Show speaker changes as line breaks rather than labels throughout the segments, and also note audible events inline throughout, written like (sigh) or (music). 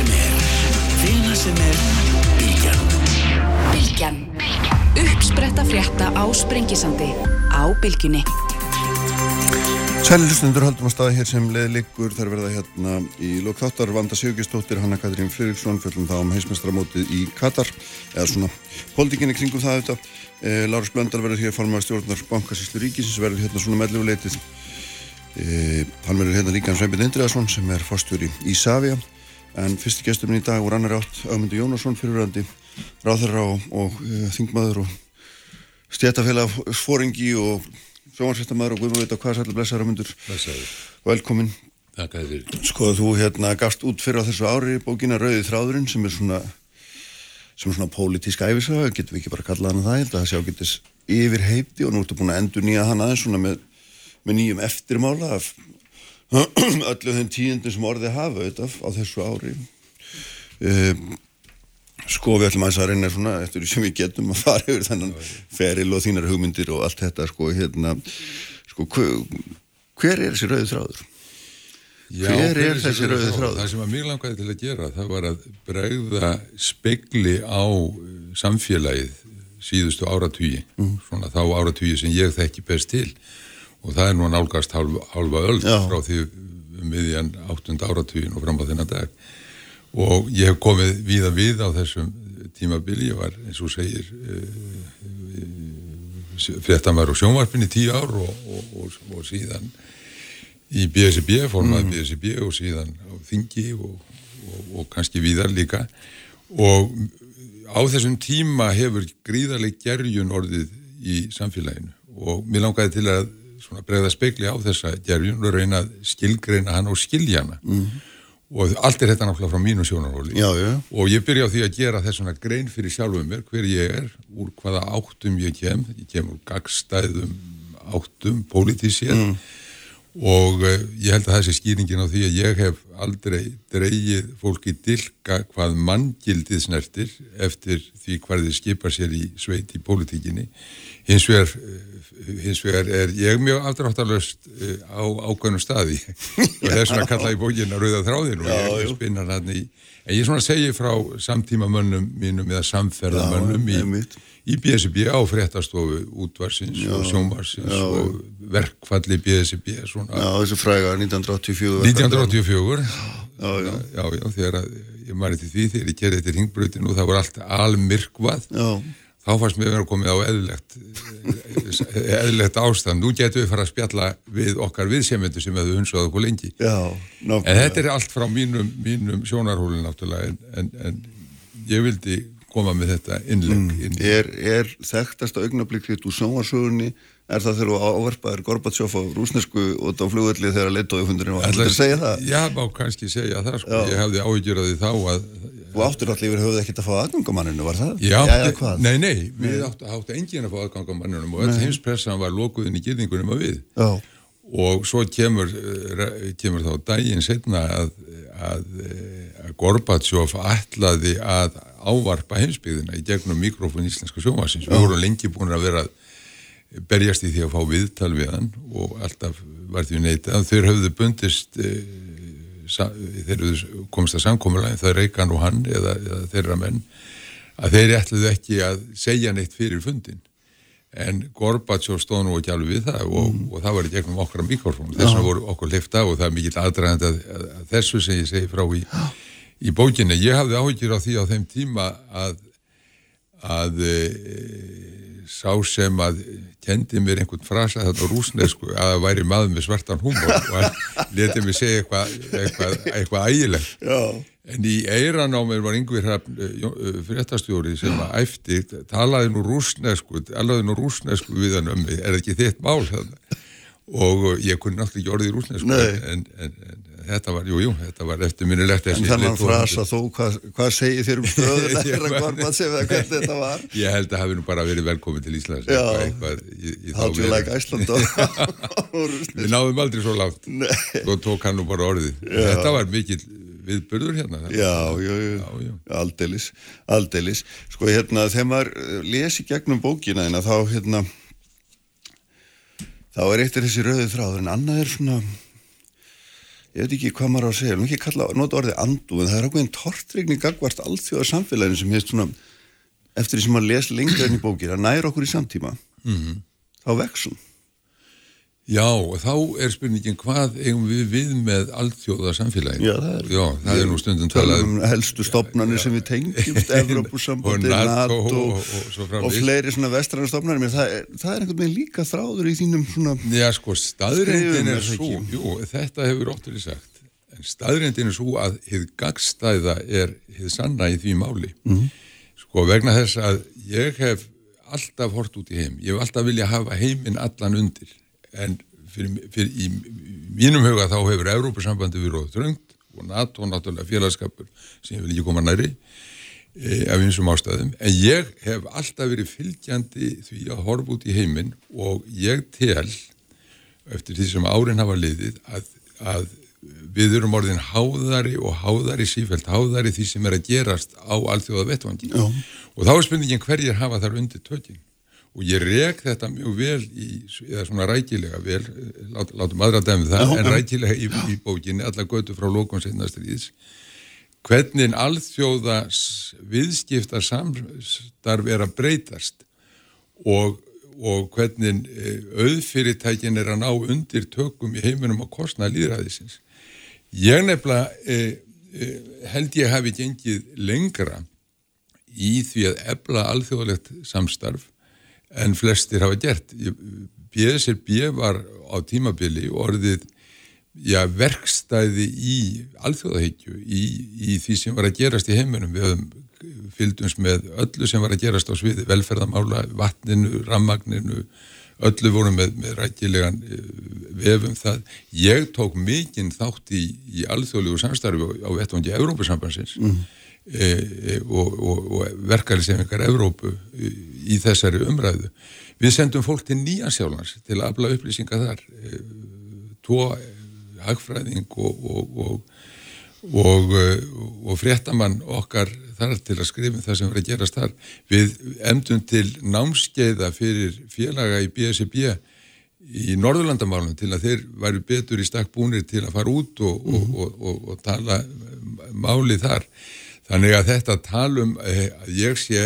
sem er, hvena sem er, Bilgjan.
Bilgjan. Uppspretta frétta á Sprengisandi. Á Bilginni.
Sælilustundur haldum að staða hér sem leðilegur þar verða hérna í lokþáttar Vanda Sigurgistóttir, Hanna Katrín Fridriksson fjöldum þá um heismestramótið í Katar eða svona pólitíkinni kringum það þetta e, Lárus Blöndal verður hér formar stjórnar bankasýslu ríkisins verður hérna svona meðleguleitið e, hann verður hérna líka hans Sveinbjörn Indriðarsson sem er fórstjóri í Savia en fyrsti gesturinn í dag voru annar átt Augmundur Jónasson fyrirverandi ráðherra og, og e, þingmaður og stjætafélag fóringi og sjónvarsættamæður og veit á hvað sælur blessaður að mundur velkomin
Takk að þér
sko þú hérna gafst út fyrir á þessu ári bókina Rauði þráðurinn sem er svona sem er svona pólitísk æfisaga getum við ekki bara kallað hana það ég held að það sjá getis yfir heiti og nú ertu búin að endur nýja hana aðeins svona með, með nýjum eftirmála af (clears throat) öllu þenn tíundin sem orðið hafa auðvitað á þessu ári um, Sko við ætlum að reyna svona eftir sem við getum að fara yfir þennan feril og þínar hugmyndir og allt þetta sko hérna sko hver, hver er þessi rauði þráður?
Já,
hver er þessi rauði þráður?
Það sem að mér langaði til að gera það var að bregða spekli á uh, samfélagið síðustu áratvíi mm. svona þá áratvíi sem ég þekki best til og það er nú nálgast hálfa, hálfa öll
Já.
frá því miðjan áttund áratvíin og fram á þennan dag og ég hef komið víða við á þessum tímabili, ég var eins og segir fréttamæður og sjónvarpin í tíu ár og, og, og, og síðan í BSB, formaði mm. BSB og síðan á Þingi og, og kannski víðar líka og á þessum tíma hefur gríðarlega gerjun orðið í samfélaginu og mér langaði til að bregða spekli á þessa gerjun og reyna skilgreina hann og skilja hana. Mm og allt er þetta náttúrulega frá mínu sjónarhóli.
Já, já.
og ég byrja á því að gera þessuna grein fyrir sjálfum mér hver ég er, úr hvaða áttum ég kem, ég kem úr gagstæðum áttum, pólitísið mm. og uh, ég held að það sé skýringin á því að ég hef aldrei dreigið fólki dilka hvað manngildið snertir eftir því hvað þið skipar sér í sveit í pólitíkinni. Hins vegar uh, hins vegar er ég mjög aftráttalöst uh, á ákveðnum staði. (laughs) Og svona að kalla í bókina rauða þráðin og ég, ég spinna hann í en ég svona segi frá samtíma mönnum mínum eða samferðamönnum í, í BSB á fréttastofu útvarsins já, og sjónvarsins já, og verkfalli BSB svona,
Já, þessu fræga 1984
1984
Já, já,
já, já þegar að, ég mæri til því þegar ég gerði þetta ringbrutinu og það var allt almyrkvað.
Já
þá fannst mér verið að komið á eðlilegt eðlilegt ástand. Nú getum við fara að spjalla við okkar viðsemendu sem hefur hundsað okkur lengi.
Já,
en þetta er allt frá mínum, mínum sjónarhólinn náttúrulega en, en, en ég vildi koma með þetta innlegg
mm. er, er þekktasta augnablík þitt úr sjónvarsögunni er það þegar þú áverpaðir Gorbatsjóf á rúsnesku út á flugvelli þegar leittóðu fundurinn var Ætla að segja það?
Já, má kannski segja það sko. ég hefði áhyggjur að þá að
Þú áttur allir yfir höfuð ekkert að fá aðgangamanninu, var það?
Já, Já nei, nei, við áttu, áttu engin að fá aðgangamanninu og öll heimspressan var lokuðin í gilningunum að við
Já.
og svo kemur, kemur þá daginn setna að, að, að Gorbatsjóf ætlaði að ávarpa heimsbyðina í gegnum mikrofón íslenska sjómasins. Við vorum lengi búin að vera berjast í því að fá viðtal við hann og alltaf var því neitað. Þeir höfðu bundist þeir komist að samkomulegin það er Reykján og hann eða, eða þeirra menn að þeir ætluðu ekki að segja neitt fyrir fundin en Gorbatsjóf stóð nú ekki alveg við það og, mm. og það var í gegnum okkar mikrofón þess að voru okkur lifta og það er mikill aðdragand að, að, að þessu sem ég segi frá í, í bókinni. Ég hafði áhyggjur á því á þeim tíma að að e, sá sem að kendi mér einhvern frasa þarna rúsnesku að það væri maður með svartan húmor og hann letið mér segja eitthvað eitthvað, eitthvað ægilegt.
Já.
en í eiran á mér var yngvir fréttastjóri sem að æfti talaði nú rúsnesku alaði nú rúsnesku við hann um mig. Er ekki þitt mál þannig og ég kunni náttúrulega ekki orðið í rúsnesku en, en, en þetta var, jú, jú, þetta var eftirminnilegt
En þannig að frasa þú, hvað, hvað segir þér um stöðuna þegar Gorbat sem það hvernig (laughs) þetta var?
Ég held að hafi nú bara verið velkomið til Íslands
Já, like Iceland? (laughs)
Við náðum aldrei svo lágt. Og tók hann nú bara orðið. Þetta var mikill viðbörður hérna
Já, já, já. aldeilis aldeilis, sko hérna þegar maður lesi gegnum bókina þá hérna þá er eitt af þessi rauði þráður en annað er svona ég veit ekki hvað maður á að segja, ekki kalla, nota orðið andu, en það er ákveðin tortrygni gagvart allþjóða samfélaginu sem hefst svona, eftir því sem maður les lengra enn í bókir, að næra okkur í samtíma, -hmm. þá vexum.
Já, og þá er spurningin hvað eigum við við með allþjóða samfélagin?
Já, það er,
Já, það er nú stundum talað
um helstu stopnarnir sem við tengjumst, (laughs) Evrópusambandi,
Og
NATO,
og- og framvegis.
og fleiri svona vestræna stopnarnir, menn það, það er einhvern veginn líka þráður í þínum svona,
Já, sko, staðrendin
Skrifum
er svo, jú, þetta hefur ótturlega sagt, en staðrendin er svo að hið gagstæða er hið sanna í því máli.
Mhm.
Sko, vegna þess að ég hef alltaf hort út í heim, ég hef alltaf vilja hafa heiminn allan undir, en fyrir, fyrir, í mínum huga þá hefur Evrópusambandi verið á þröngt og NATO náttúrulega félagskapur sem ég vil ekki koma næri e, af einsum ástæðum, en ég hef alltaf verið fylgjandi því að horfa út í heiminn og ég tel eftir því sem árin hafa liðið að, að við erum orðin háðari og háðari sífælt háðari því sem er að gerast á alþjóða vettvangi og þá er spurningin hverjir hafa þar undir tökin og ég rek þetta mjög vel í, eða svona rækilega vel lát, látum aðra dæmi það,
Já,
en rækilega í, í bókinni alla götu frá lókun setnastriðis hvernig alþjóða viðskipta samstarf er að breytast og, og hvernig eh, auðfyrirtækin er að ná undir tökum í heiminum á kostnað líðræðisins. Ég nefnilega eh, eh, held ég hafi gengið lengra í því að ebla alþjóðalegt samstarf en flestir hafa gert. BSRB var á tímabili orðið já, verkstæði í alþjóðahyggju, í, í því sem var að gerast í heiminum. Við höfum fylgdums með öllu sem var að gerast á sviði, velferðamála, vatninu, rammagninu, öllu voru með, með rækilegan eh, vefum það. Ég tók mikinn þátt í, í alþjóðlegu samstarfi á vettvangi Evrópusambansins mm. E, e, og, og, og verkeflisefingar Evrópu í, þessari umræðu. Við sendum fólk til Nýjansjálfans til að afla upplýsinga þar. E, tvo hagfræðing og, og, og, og, og fréttamann okkar þar til að skrifa um það sem var að gerast þar. Við emdum til námskeiða fyrir félaga í BSB í Norðurlandamálum til að þeir væru betur í stakk búnir til að fara út og, og, og, og, og tala máli þar. Þannig að þetta talum að ég sé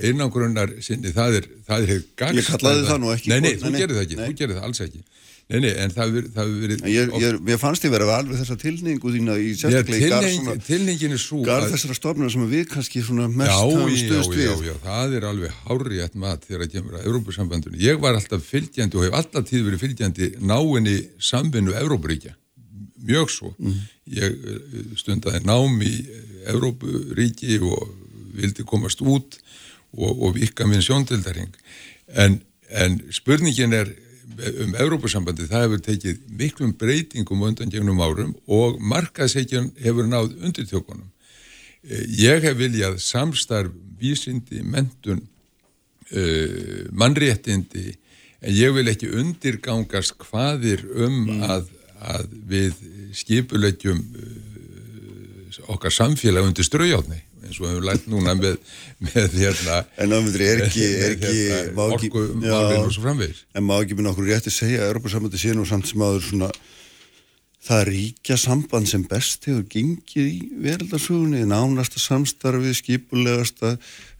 einangrunnar sinni, það er, það er
Ég kallaði það nú ekki.
Nei, nei, þú gerir það ekki,
nei.
þú gerir það alls ekki. Nei, nei, en það hefur verið...
Ég, ég, mér fannst ég verið alveg þessa tilningu þína í
Já,
sérstaklega í
tilhneigingin er svo
garð þessara stofnuna sem við kannski svona
Já,
mest hafum
já,
stuðst
já,
við.
já, það er alveg hárétt mat þegar að kemur að Evrópusambandinu. Ég var alltaf fylgjandi og hef alltaf tíð verið fylgjandi náinni samvinnu Evrópuríkja. Mjög svo. Ég eh, stundaði nám í eh, Evrópuríki og vildi komast út og, og vika minn sjóndildaring. En, en spurningin er um Evrópusambandi, það hefur tekið miklum breytingum undan gegnum árum og markaðseikjun hefur náð undirtjókunum. Eh, Ég hef viljað samstarf, vísindi, mentun, uh, mannréttindi, en ég vil ekki undirgangast hvaðir um að, að við skipulegjum uh, okkar samfélag undir straujáðni, eins og við höfum lært núna með, með hérna,
En ámyndir er ekki, er ekki,
hérna
má ekki,
orkumálinn og svo framvegis.
en má ekki minna okkur rétt að segja að Europasambandi sé nú samt sem aður svona það ríkja samband sem best hefur gengið í veraldarsögunni, nánasta samstarfið, skipulegasta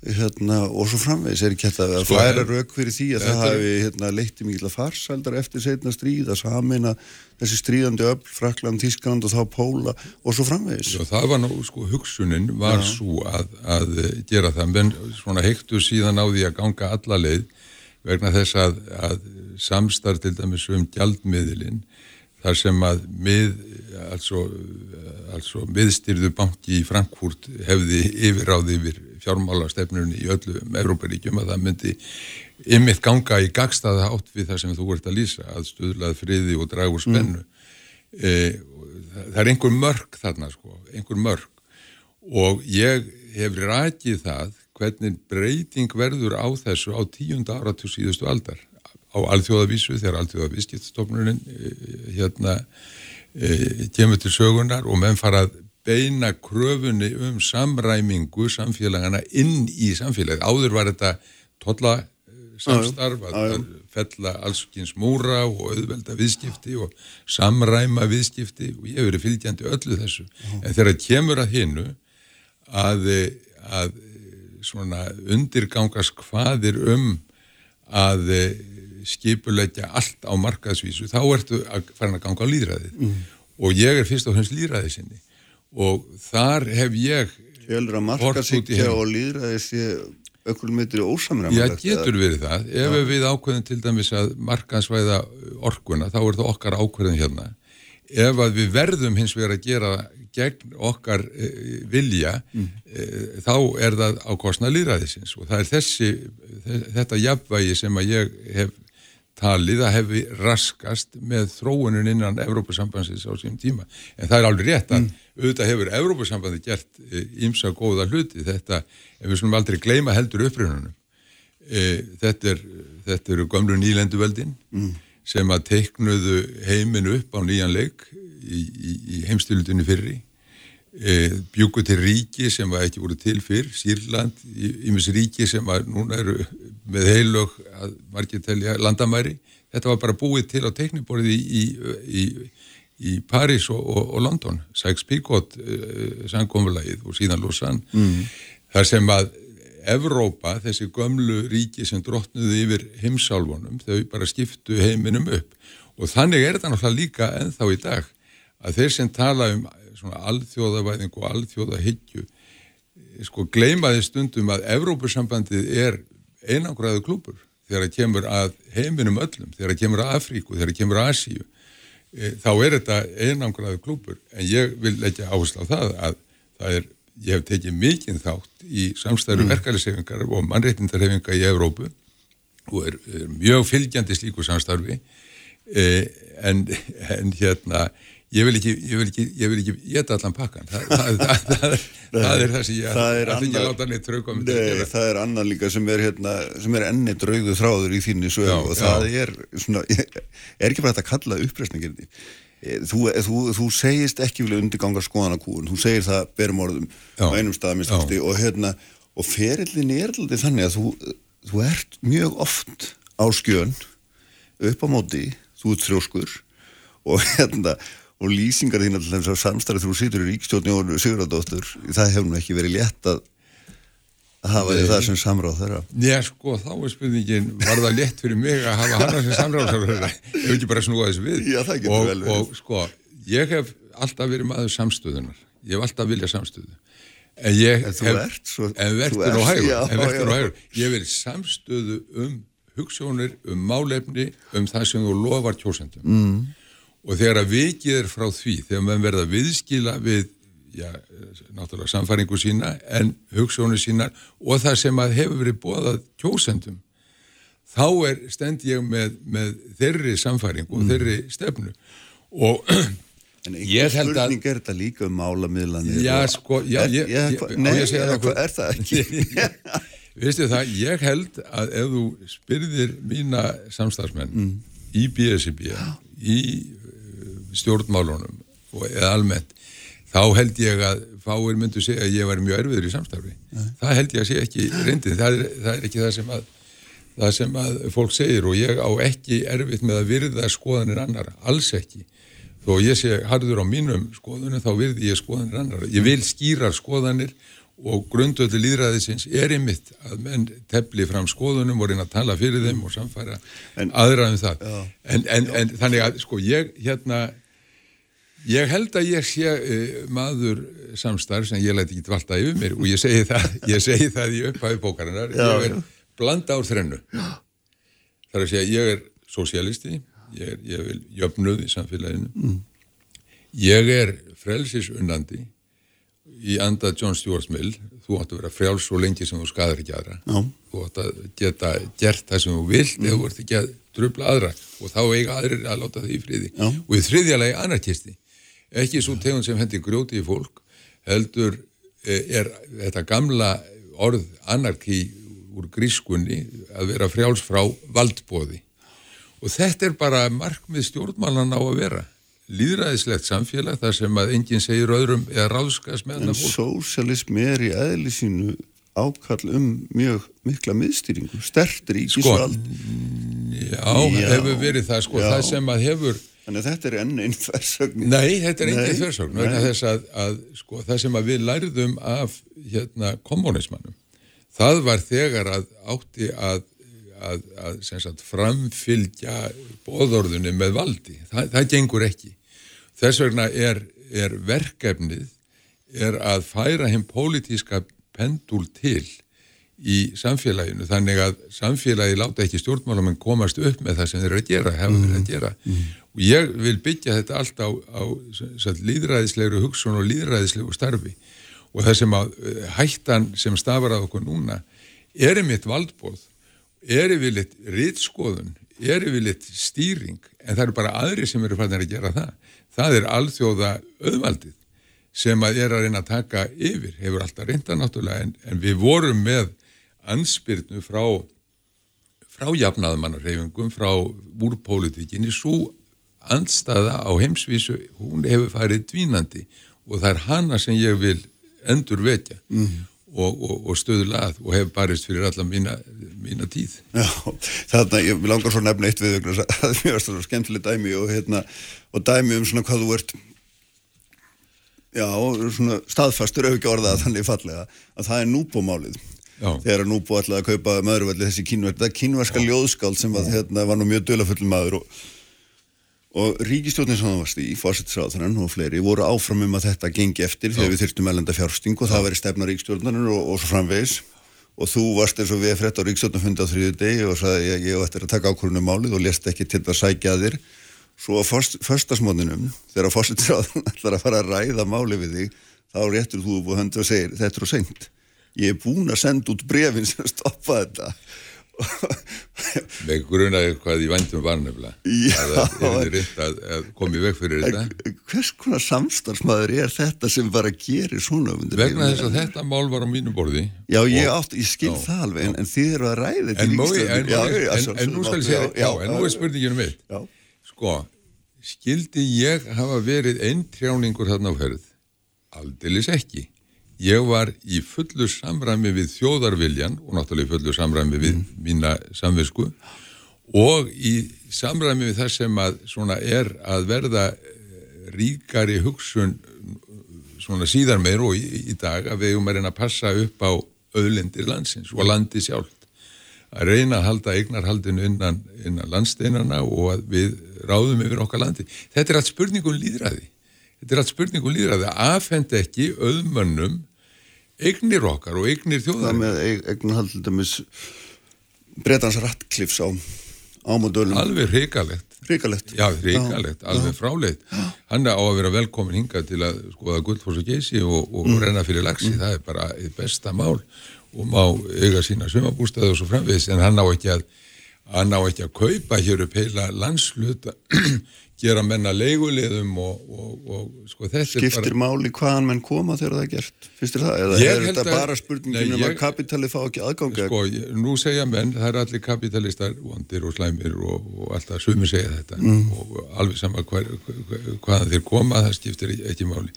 hérna, og svo framvegis. Er ekki þetta að
Sko,
færa
en-
rauk fyrir því að það hafi hérna, leitt í mikla farsældar eftir setna stríð að samina þessi stríðandi öll, Frakland, Tískland og þá Póla og svo framvegis.
Já, það var nú, sko, hugsunin var svo að, að gera það, menn svona heiktu síðan á því að ganga alla leið vegna þess að, að samstarf til dæmis um gjaldmiðilinn þar sem að mið, altså, altså miðstyrðu banki í Frankfurt hefði yfirráði yfir fjármálastefnunni í öllum Evróparíkjum að það myndi ymmið ganga í gagstaða átt við það sem þú ert að lýsa, að stuðlað friði og dragur spennu. E, það, er einhver mörk þarna, sko, einhver mörk. Og ég hef rakið það hvernig breyting verður á þessu á tíunda áratug síðustu aldar á alþjóðavísu þegar alþjóðavískiptstofnunin hérna e, kemur til sögunar og menn fara að beina kröfunni um samræmingu samfélagana inn í samfélagið. Áður var þetta tolla samstarf að, fella allskins múra og auðvelda viðskipti og samræma viðskipti. Og ég hef verið fylgjandi öllu þessu. En þegar kemur að hinnu að, að svona undirgangast hvaðir um að skipulegja allt á markaðsvísu þá ertu að fara að ganga á líðræðið mm. og ég er fyrst og fremst líðræðið sinni og þar hef ég
Fjölur að markaðsíkja og líðræðið sé öllum mitri ósamræðan
Já, getur verið það. Ef ja. við ákveðum til dæmis að markaðsvæða orkuna þá er það okkar ákveðin hérna ef að við verðum hins vegar að gera gegn okkar e, vilja mm. e, þá er það á kostna líðræðisins og það er þessi þetta jafnvægi sem að ég hef talið að hefði raskast með þróunum innan Evrópusambansins á síðan tíma. En það er alveg rétt að mm. auðvitað hefur Evrópusambandi gert ímsa e, góða hluti. Þetta, ef við slumum aldrei gleyma heldur uppröðunum, e, þetta, er, þetta eru gömlu nýlenduveldin mm. sem að teiknuðu heiminu upp á nýjan leik í, í, í heimstýlutinni fyrri E, bjúku til ríki sem var ekki voru til fyrr, Sýrland ímis ríki sem var, núna eru með heilög að margir telja landamæri, þetta var bara búið til á tekniborði í, í, í Paris og, og, og London. Sykes-Picot e, sangkomulagið og síðan Lausanne. Mm. þar sem að Evrópa, þessi gömlu ríki sem drottnuði yfir heimsálfunum, þau bara skiptu heiminum upp. Og þannig er þetta náttúrulega líka ennþá í dag að þeir sem tala um svona alþjóðavæðing og alþjóðahyggju sko gleimaði stundum að Evrópussambandið er einangraðu klúpur þegar það kemur að heiminum öllum, þegar það kemur að Afríku, þegar það kemur að Asíu e, þá er þetta einangraðu klúpur en ég vil leggja áherslu á það að það er, ég hef tekið mikinn þátt í samstæru mm. verkefælishefingar og mannreitindarhefinga í Evrópu og er, er mjög fylgjandi slíku samstarfi e, en, en hérna Ég vil ekki, ég vil ekki, ég vil ekki geta allan pakkan, Þa, það, það, það, það er það sem ég ætla ekki að láta neitt draug á mig.
Nei, það er annan líka sem er, hérna, sem er enni draugu þráður í þínni sög og það já. er svona, (laughs) er ekki bara þetta að kalla uppreysningirni. Eh, þú, þú, þú segist ekki vilja undirganga skoðanakúun, þú segir það berum orðum já. á einum staðaminnstofti og hérna, og ferillin er alltaf þannig að þú, þú ert mjög oft á skjön upp á móti, þú ert þrjóskur og hérna og lýsingar þín alltaf samstarfið þú sýtur í ríkstjóðni og Sigurðardóttur það hefur nú ekki verið létt að hafa því það sem samráð þeirra.
Já sko þá er spurningin var það létt fyrir mig að hafa hana sem samráð ef ekki bara snúa þessu við.
Já,
og, og sko ég hef alltaf verið maður samstöðunar. Ég hef alltaf viljað samstöðu. En ég
en hef
svo, en verður og hægur ég hef verið samstöðu um hugssjónir, um málefni um það sem þú lofar kjósendum. Mm og þegar að vikið er frá því þegar maður verða viðskila við já, náttúrulega samfæringu sína en hugssónu sína og það sem að hefur verið bóðað kjósendum þá er stend ég með, með þeirri samfæringu og mm. þeirri stefnu og (clears throat)
En einhver spurning er þetta líka um málamiðlanir
Já, sko, já, ég, ég,
ég, Nei, hvað er það ekki? (laughs)
Vistu það, ég held að ef þú spyrðir mína samstagsmenn mm. í BSB í stjórnmálunum og eða almennt þá held ég að fáir myndu segja að ég var mjög erfiður í samstarfi. Nei. það held ég að sé ekki reyndin. Það er, það er ekki það sem að það sem að fólk segir og ég á ekki erfitt með að virða skoðanir annar alls ekki. Þó ég sé harður á mínum skoðunum þá virði ég skoðanir annar ég vil skýra skoðanir og grundöldu líðræðisins er ymitt að menn tefli fram skoðunum og reyna að tala fyrir þeim og samfæra en, aðra um það. En, en, en þannig að sko ég hérna ég held að ég sé uh, maður samstarf sem ég læti ekki dvalta yfir mér og ég segi það, (laughs) ég segi það í upphæfi bókarinnar, ég er blanda ár þrennu. Þar að segja ég er sosialisti ég, er, ég vil jöfnuð í samfélaginu. Mm. ég er frelsisunandi í anda John Stuart Mill þú átt að vera frjáls svo lengi sem þú skadar ekki aðra Já. þú átt að geta gert það sem þú vilt mm. eða þú ert ekki að trubla aðra og þá eiga aðrir að láta það í friði Já. og í þriðjalagi anarkisti ekki svo tegund sem hendir grjóti í fólk heldur e, er þetta gamla orð anarki úr grískunni að vera frjáls frá valdbóði og þetta er bara markmið stjórnmálan á að vera líðræðislegt samfélag þar sem að enginn segir öðrum eða ráðskast með
en sósialism er í eðli sínu ákall um mjög mikla miðstýringu, stert
Sko,
ríkisvald
já,
Já.
hefur verið það sko,
Já.
það sem að hefur
þannig að þetta er enn einn þversögn.
Nei, þetta er
Nei.
eitthvað þversögn þess að, að sko, það sem að við lærðum af hérna, kommunismannum það var þegar að átti að, að, að sagt, framfylgja bóðorðunni með valdi. Það, það gengur ekki þess vegna er, er verkefnið er að færa hinn pólitíska pendul til í samfélaginu þannig að samfélagi láta ekki stjórnmálamenn komast upp með það sem þeir eru að gera, hafa verið að gera. Og ég vil byggja þetta allt á, á líðræðislegru hugsun og líðræðislegu starfi. Og það sem að eh, hættan sem stafar að okkur núna er mitt valdbóð er yfirleitt rítskoðun er yfirleitt stýring en það eru bara aðri sem eru fannir að gera það það er alþjóða auðvaldið sem að er að reyna að taka yfir hefur alltaf reynda náttúrulega en, en við vorum með anspyrnu frá frá jafnaðmannarreyfingum frá úrpolítikinni svo andstaða á heimsvísu hún hefur farið dvínandi og það er hana sem ég vil endur vekja mm. Og, og, og stöðla að og hefur barist fyrir alla mína, mína tíð.
Já, þarna, ég vil langar svo að nefna eitt við að (laughs) það er mjög skemmtileg dæmi og, hérna, og dæmi um svona hvað þú ert já, svona staðfastur ekki orðað þannig fallega að það er núbómálið
Já.
þegar að núbó ætlaði að kaupa maðurvalli þessi kínverk, það er kínverska ljóðskáld sem var, hérna, var nú mjög dölafull maður og, og ríkistjórnin sem það varst í fórsettisráðurann og fleiri voru áfram um að þetta gengi eftir þegar við þyrftum elenda fjársting og það veri stefna ríkistjórnarin og, og svo framvegis. Og þú varst eins og við frétt á ríkistjórnarfundi á þriðu degi og sagði ég, ég ætti að taka ákvörðunum málið og lest ekki til að sækja að þér. Svo á föstasmóninum þegar fórsettisráðurann (laughs) ætlar að fara að ræða máli við þig þá réttur þú búin að þetta
með grunaði hvað í vændum var nefnilega.
Já.
að það er reynd að, að koma í veg fyrir þetta.
hvers konar samstarfsmaður er þetta sem bara gerir svona undir
vegna þess að þetta mál var á mínu borði
já ég, átt, ég skil það alveg en, en þið eru að ræða þetta
en, en,
Já,
en,
já,
en, nú skal ég segja
já,
já, en nú er spurningin um eitt.
Já,
sko, skildi ég hafa verið eintrjáningur þarna á ferð? Aldeilis ekki ég var í fullu samræmi við þjóðarviljan og náttúrulega í fullu samræmi við mína samvisku og í samræmi við það sem að svona er að verða eh, ríkari hugsun svona síðar meir og í, í dag að við um að reyna að passa upp á auðlindir landsins og landi sjálft að reyna að halda eignarhaldinu innan, innan landsteinana og að við ráðum yfir okkar landi. Þetta er allt spurningum líðræði. Þetta er allt spurningum líðræði að afhenda ekki auðmönnum eignir okkar og eignir
það
þjóðar.
með eignarhald til dæmis bretans rattkliffs á ámódölum
Alveg hrikalegt.
ríkalegt
Já, hrikalegt, alveg frálegt. Hann á að vera velkomin hinga til að skoða gullfoss og geysi og, og
Mm.
renna fyrir lagsi. Það er bara besta mál og má eiga sína sumabústæði og svo framvegis en hann á ekki að hann á ekki að kaupa hér upp heila landsluta (clears throat) gera menna leigulegum og, og, og sko þetta
skiptir
er bara
máli hvaðan menn koma þegar það er gert þér það? eða
Ég
er þetta
að-
bara spurningin
Nei,
um að kapitalið fá ekki aðganga
sko, ég- nú segja menn, það er allir kapitalistar vondir og slæmir og, og alltaf sumir segja þetta. Og alveg sama hver, hver, hvaðan þeir koma það skiptir ekki, ekki máli.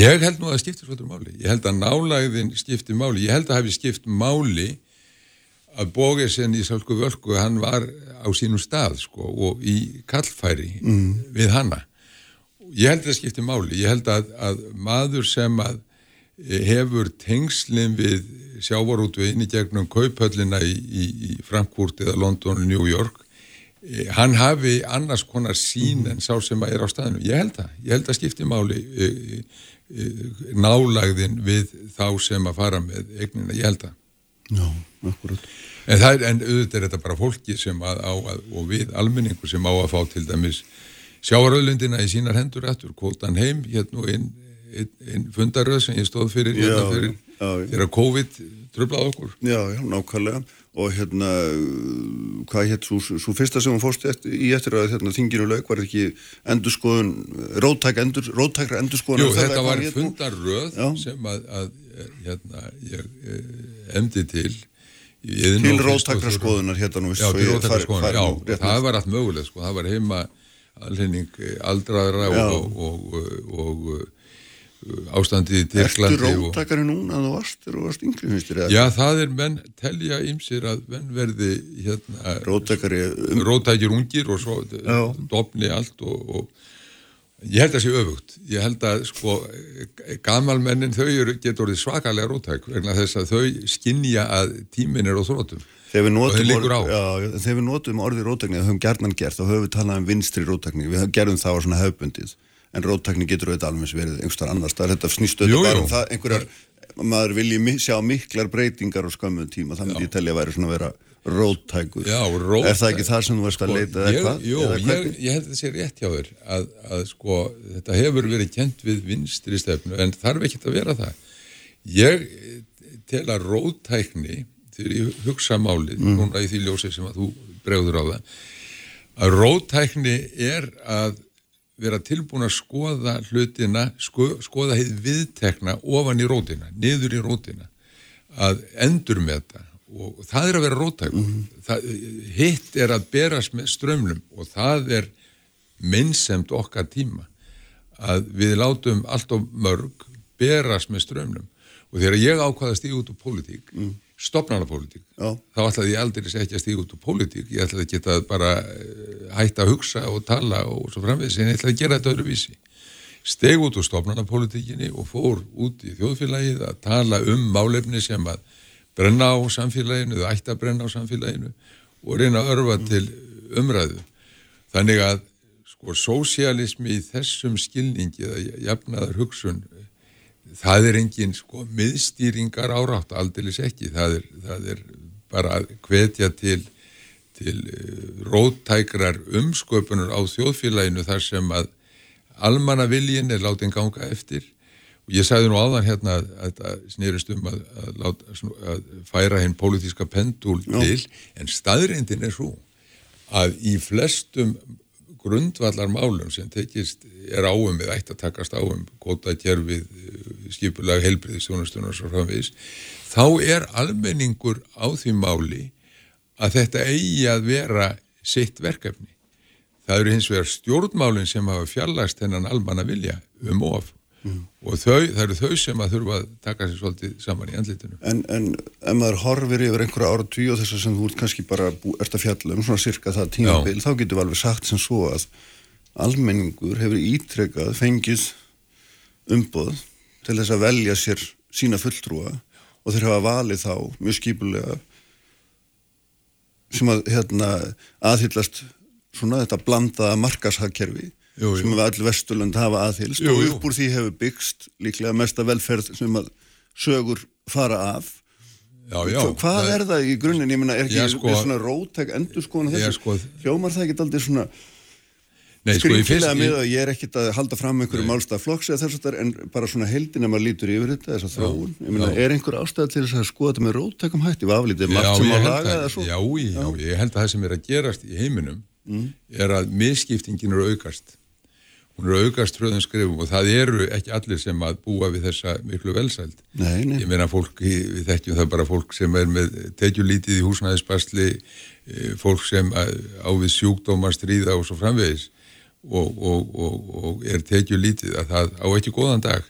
Ég held nú að það skiptir svolítið máli. Ég held að nálægðin skiptir máli. Ég held að hafi skipt máli að Bógesen í Sálku Völku hann var á sínum stað sko, og í kallfæri við hanna ég held að það skiptir máli. Ég held að, að maður sem að eh, hefur tengslinn við sjávarútvegin í gegnum kauphöllina í, í, í Frankfurt eða London og New York eh, hann hafi annars konar sín en sá sem að er á staðinu ég held það, ég held að skipti máli e, e, nálægðin við þá sem að fara með eignina, ég held það.
Já, akkurat
En, það er, en auðvitað er þetta bara fólki sem að á að, og við almenningu sem á að fá til dæmis sjáaröðlundina í sínar hendur aftur, kvotan heim, hérna inn, inn, inn fundaröð sem ég stóð fyrir, hérna fyrir
já.
þegar COVID tröflaði okkur.
Já, já, nákvæmlega og hérna, hvað hétt svo, svo fyrsta sem hún fórst eftir, í eftir að hérna, þinginu lauk var ekki endurskoðun, róttæk endur, róttækra endurskoðun
Jú, þetta var fundaröð
Já.
sem að, að hérna, ég eh, emdi til í
Til
Iðnó
róttækra
fyrst og
skoðunar hérna nú
Já, til
ég
róttækra
fari-
skoðunar,
fari
já,
nú
það var allt mögulegt, sko, það var heima almenning aldraðra
Já.
og, og, og, og ástandið í
Ertu
og...
róttakari núna að þú varst þú varst yngri, finnst þér?
Já, það er menn telja ymsir að menn verði hérna,
Róttakari um,
rótækir ungir og svo dofni allt og, og ég held að sé öfugt. Ég held að sko gamalmennin þau getur svakalega rótæk vegna þess að þau skinja að tímin er á þrótum Og
notum,
liggur á.
já, þegar við notum orðið róttakni, það höfum gerðnan gert, þá höfum við talað um vinstri róttakni, við gerðum það á svona hefbundið, en róttakni getur auðvitað alveg verið einhverstaðar annars, það er þetta snýst auðvitað bara um það, einhverjar, maður vilji sjá miklar breytingar á skömmun tíma, það myndi ég telja að væri svona vera róttækur.
Já, róttæk.
Er það ekki það sem þú varst að leita eða
ég,
hvað?
Jú, ég, ég held að það sé rétt hjá þér að, að sko, þetta hefur verið kent við vinstri stefnu en þarf ekki að vera það ég eh, tel að róttækni þegar ég hugsa málið
Mm.
núna í því ljósi sem að þú bregður á það að róttækni er að vera tilbúin að skoða hlutina, sko, skoða heið viðtekna ofan í rótina, niður í rótina að endur með þetta og það er að vera róttækur. Það, hitt er að berast með strömmlum og það er minnsemt okkar tíma að við látum allt of mörg berast með strömmlum og þegar ég ákvaða að stíga út úr pólitík mm. stopnarnapólitík
Já.
þá ætlaði ég aldrei ekki að stíga út úr pólitík. Ég ætlaði að geta bara eh, hætta að hugsa og tala og svo framvegis en ég ætlaði að gera þetta öðruvísi. Steg út úr stofnanapolítikinni og fór út í þjóðfélagið að tala um málefni sem að brenna á samfélaginu eða ætti að brenna á samfélaginu og reyna að örfa til umræðu. Þannig að sko sósialismi í þessum skilningi eða jafnaðar hugsun það er engin sko miðstýringar árátt, aldeilis ekki. Það er, það er bara að hvetja til til eh, róttækrar umsköpunar á þjóðfélaginu þar sem að almanna viljin er látin ganga eftir ég sagði nú áðan hérna að þetta snýrist um að, að, láta, að færa hinn pólitíska pendul til en staðrindin er svo að í flestum grundvallar málum sem tekist er áum eða ætti að takast áum góta kerfið, skipulag helbriðistjónastunum og svo framvegis þá er almenningur á því máli að þetta eigi að vera sitt verkefni. Það eru hins vegar stjórnmálinn sem hafa fjallast hennan almanna vilja um of og þau, það eru þau sem að þurfa að taka sér svolítið saman í andlitinu.
En, en ef maður horfir yfir einhverja ára tíu og þess að sem þú ert kannski bara bú, ert að fjalla um svona cirka það tímabil, þá getur við alveg sagt sem svo að almenningur hefur ítrekað fengið umboð til þess að velja sér sína fulltrúa og þeir hafa valið þá mjög skipulega sem að hérna, aðhyllast svona þetta blandaða markashagkerfi
Jú, jú.
sem við allir vesturlönd hafa aðhyllst
Jú,
og upp úr því hefur byggst líklega mesta velferð sem að sögur fara af.
Já, já,
Hva- hvað er það í grunninn, ég meina er ekki
sko-
svona rótæk endur skoðan þessu,
sko-
hljómar það ekki aldrei svona
Nei, sko,
með að ég er ekkit að halda fram einhverju málstað flokks eða þess að það en bara svona heldin að maður lítur yfir þetta, þess að þróun. Ég meina, er einhver ástæð til þess að skoða þetta með rótækum hætti? Við aflítið margt sem
held
laga eða svo.
Já, já, ég held að það sem er að gerast í heiminum er að misskiptingin eru aukast hún eru aukast hröðum skrifum og það eru ekki allir sem að búa við þessa miklu velsæld
Nei, nei.
ég meina fólk, við þekkjum það bara fólk sem er með tekjulítið í húsnæðisbasli eh, fólk sem að- á við sjúkdóma stríða og svo framvegis og, og, og, og er tekjulítið að það á ekki góðan dag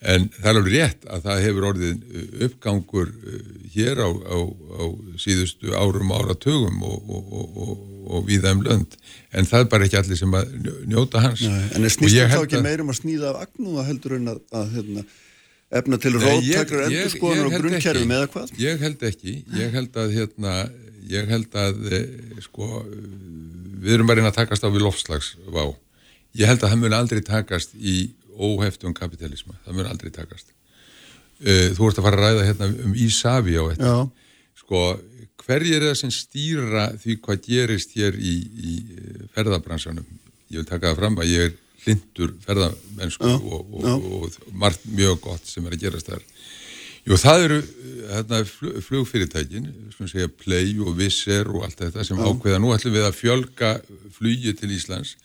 en það er alveg rétt að það hefur orðið uh, uppgangur uh, hér á, á, á síðustu árum og áratugum og, og, og, og, og viða um lönd en það er bara ekki allir sem að njó- njóta hans
Nei, en það þá
held
ekki
að-
meir um að snýða af agnúða heldur en að, að hérna, efna til
Nei, ég-
rótækrar
ég-
endur skoðan
ég
og grunnkerfum eða hvað?
Ég held ekki, ég held að hérna, ég held að eh, sko, við erum bara inn að takast á við lofslagsvá. Ég held að það mun aldrei takast í óheftum kapitalisma, það mun aldrei takast. Uh, þú ert að fara að ræða hérna um Ísafi á þetta.
Já,
Sko, hverjir er það sem stýra því hvað gerist hér í, í eh, ferðabransanum? Ég vil taka það fram að ég er hlindur ferðamennsku
Já,
og, og,
já.
og, margt mjög gott sem er að gerast þar. Jú, það eru eh, hérna, flug, flugfyrirtækin, svona segja Play og Visser og allt þetta sem ákveða. Nú ætlum við að fjölga flugi til Íslands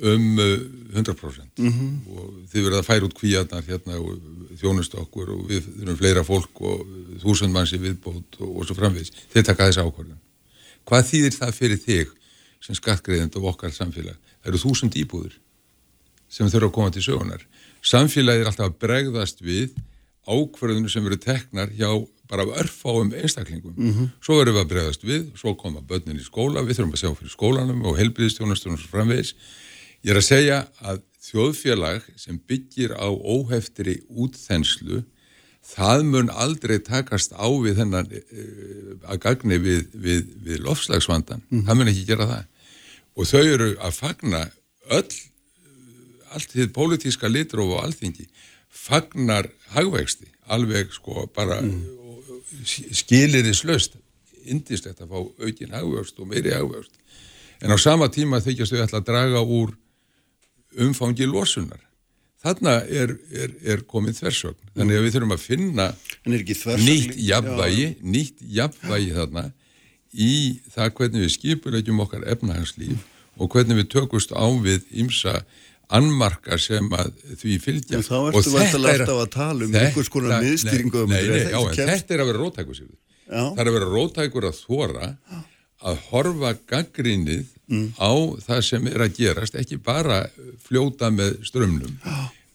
um eh, 100% -hmm. og þið verða að færa út kvíarnar hérna og þjónustu okkur og við þurfum fleira fólk og þúsund manns í viðbót og, og svo framvegis. Þeir taka þessi ákvörðun. Hvað þýðir það fyrir þig sem skattgreðend og okkar samfélag? Það eru þúsund íbúður. sem þurfa að koma til sögunar. Samfélagið er alltaf að bregðast við ákverðinu sem eru teknar hjá bara örfáum einstaklingum. -hmm. Svo erum við að bregðast við, svo koma börnin í skóla, við þurfum að sjá fyrir skólanum og helbriðstjónastunum. Ég er að segja að þjóðfélag sem byggir á óheftri útþenslu það mun aldrei takast á við þennan uh, að gagni við, við, við lofslagsvandan mm. það mun ekki gera það og þau eru að fagna öll allt því pólitíska litróf og alþingi fagnar hagvexti alveg sko bara mm. skilir í slöst indislegt að fá aukin hagvext og meiri hagvext en á sama tíma þykjast þau ætla að draga úr umfangi losunar. Þarna er, er, er komið þversögn. Þannig að við þurfum að finna nýtt jafnvægi nýtt jafnvægi þarna í það hvernig við skipulegjum okkar efnahagslíf og hvernig við tökust á við ímsa annmarka sem að því fylgja.
Þá ertu vantilega alltaf að tala um einhvers konar miðstýringu
um þetta er að vera rótækur það er að vera rótækur að þóra að horfa gaggrinnið mm. á það sem er að gerast, ekki bara fljóta með strömmnum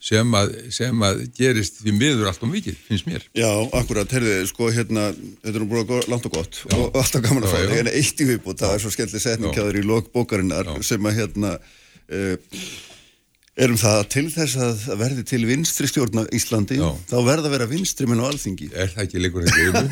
sem að, sem að gerist því miður allt og mikið, finnst mér.
Já, akkurat, herðið, sko, hérna, þetta er nú búin langt og gott já. og alltaf gaman að fá það, hérna eitt í viðbútt, það er svo skemmtileg setning kjáður í lokbókarinnar sem að hérna uh, erum það til þess að verði til vinstri stjórn á Íslandi, já. þá verða að vera vinstri menn á alþingi.
Er það ekki líkur um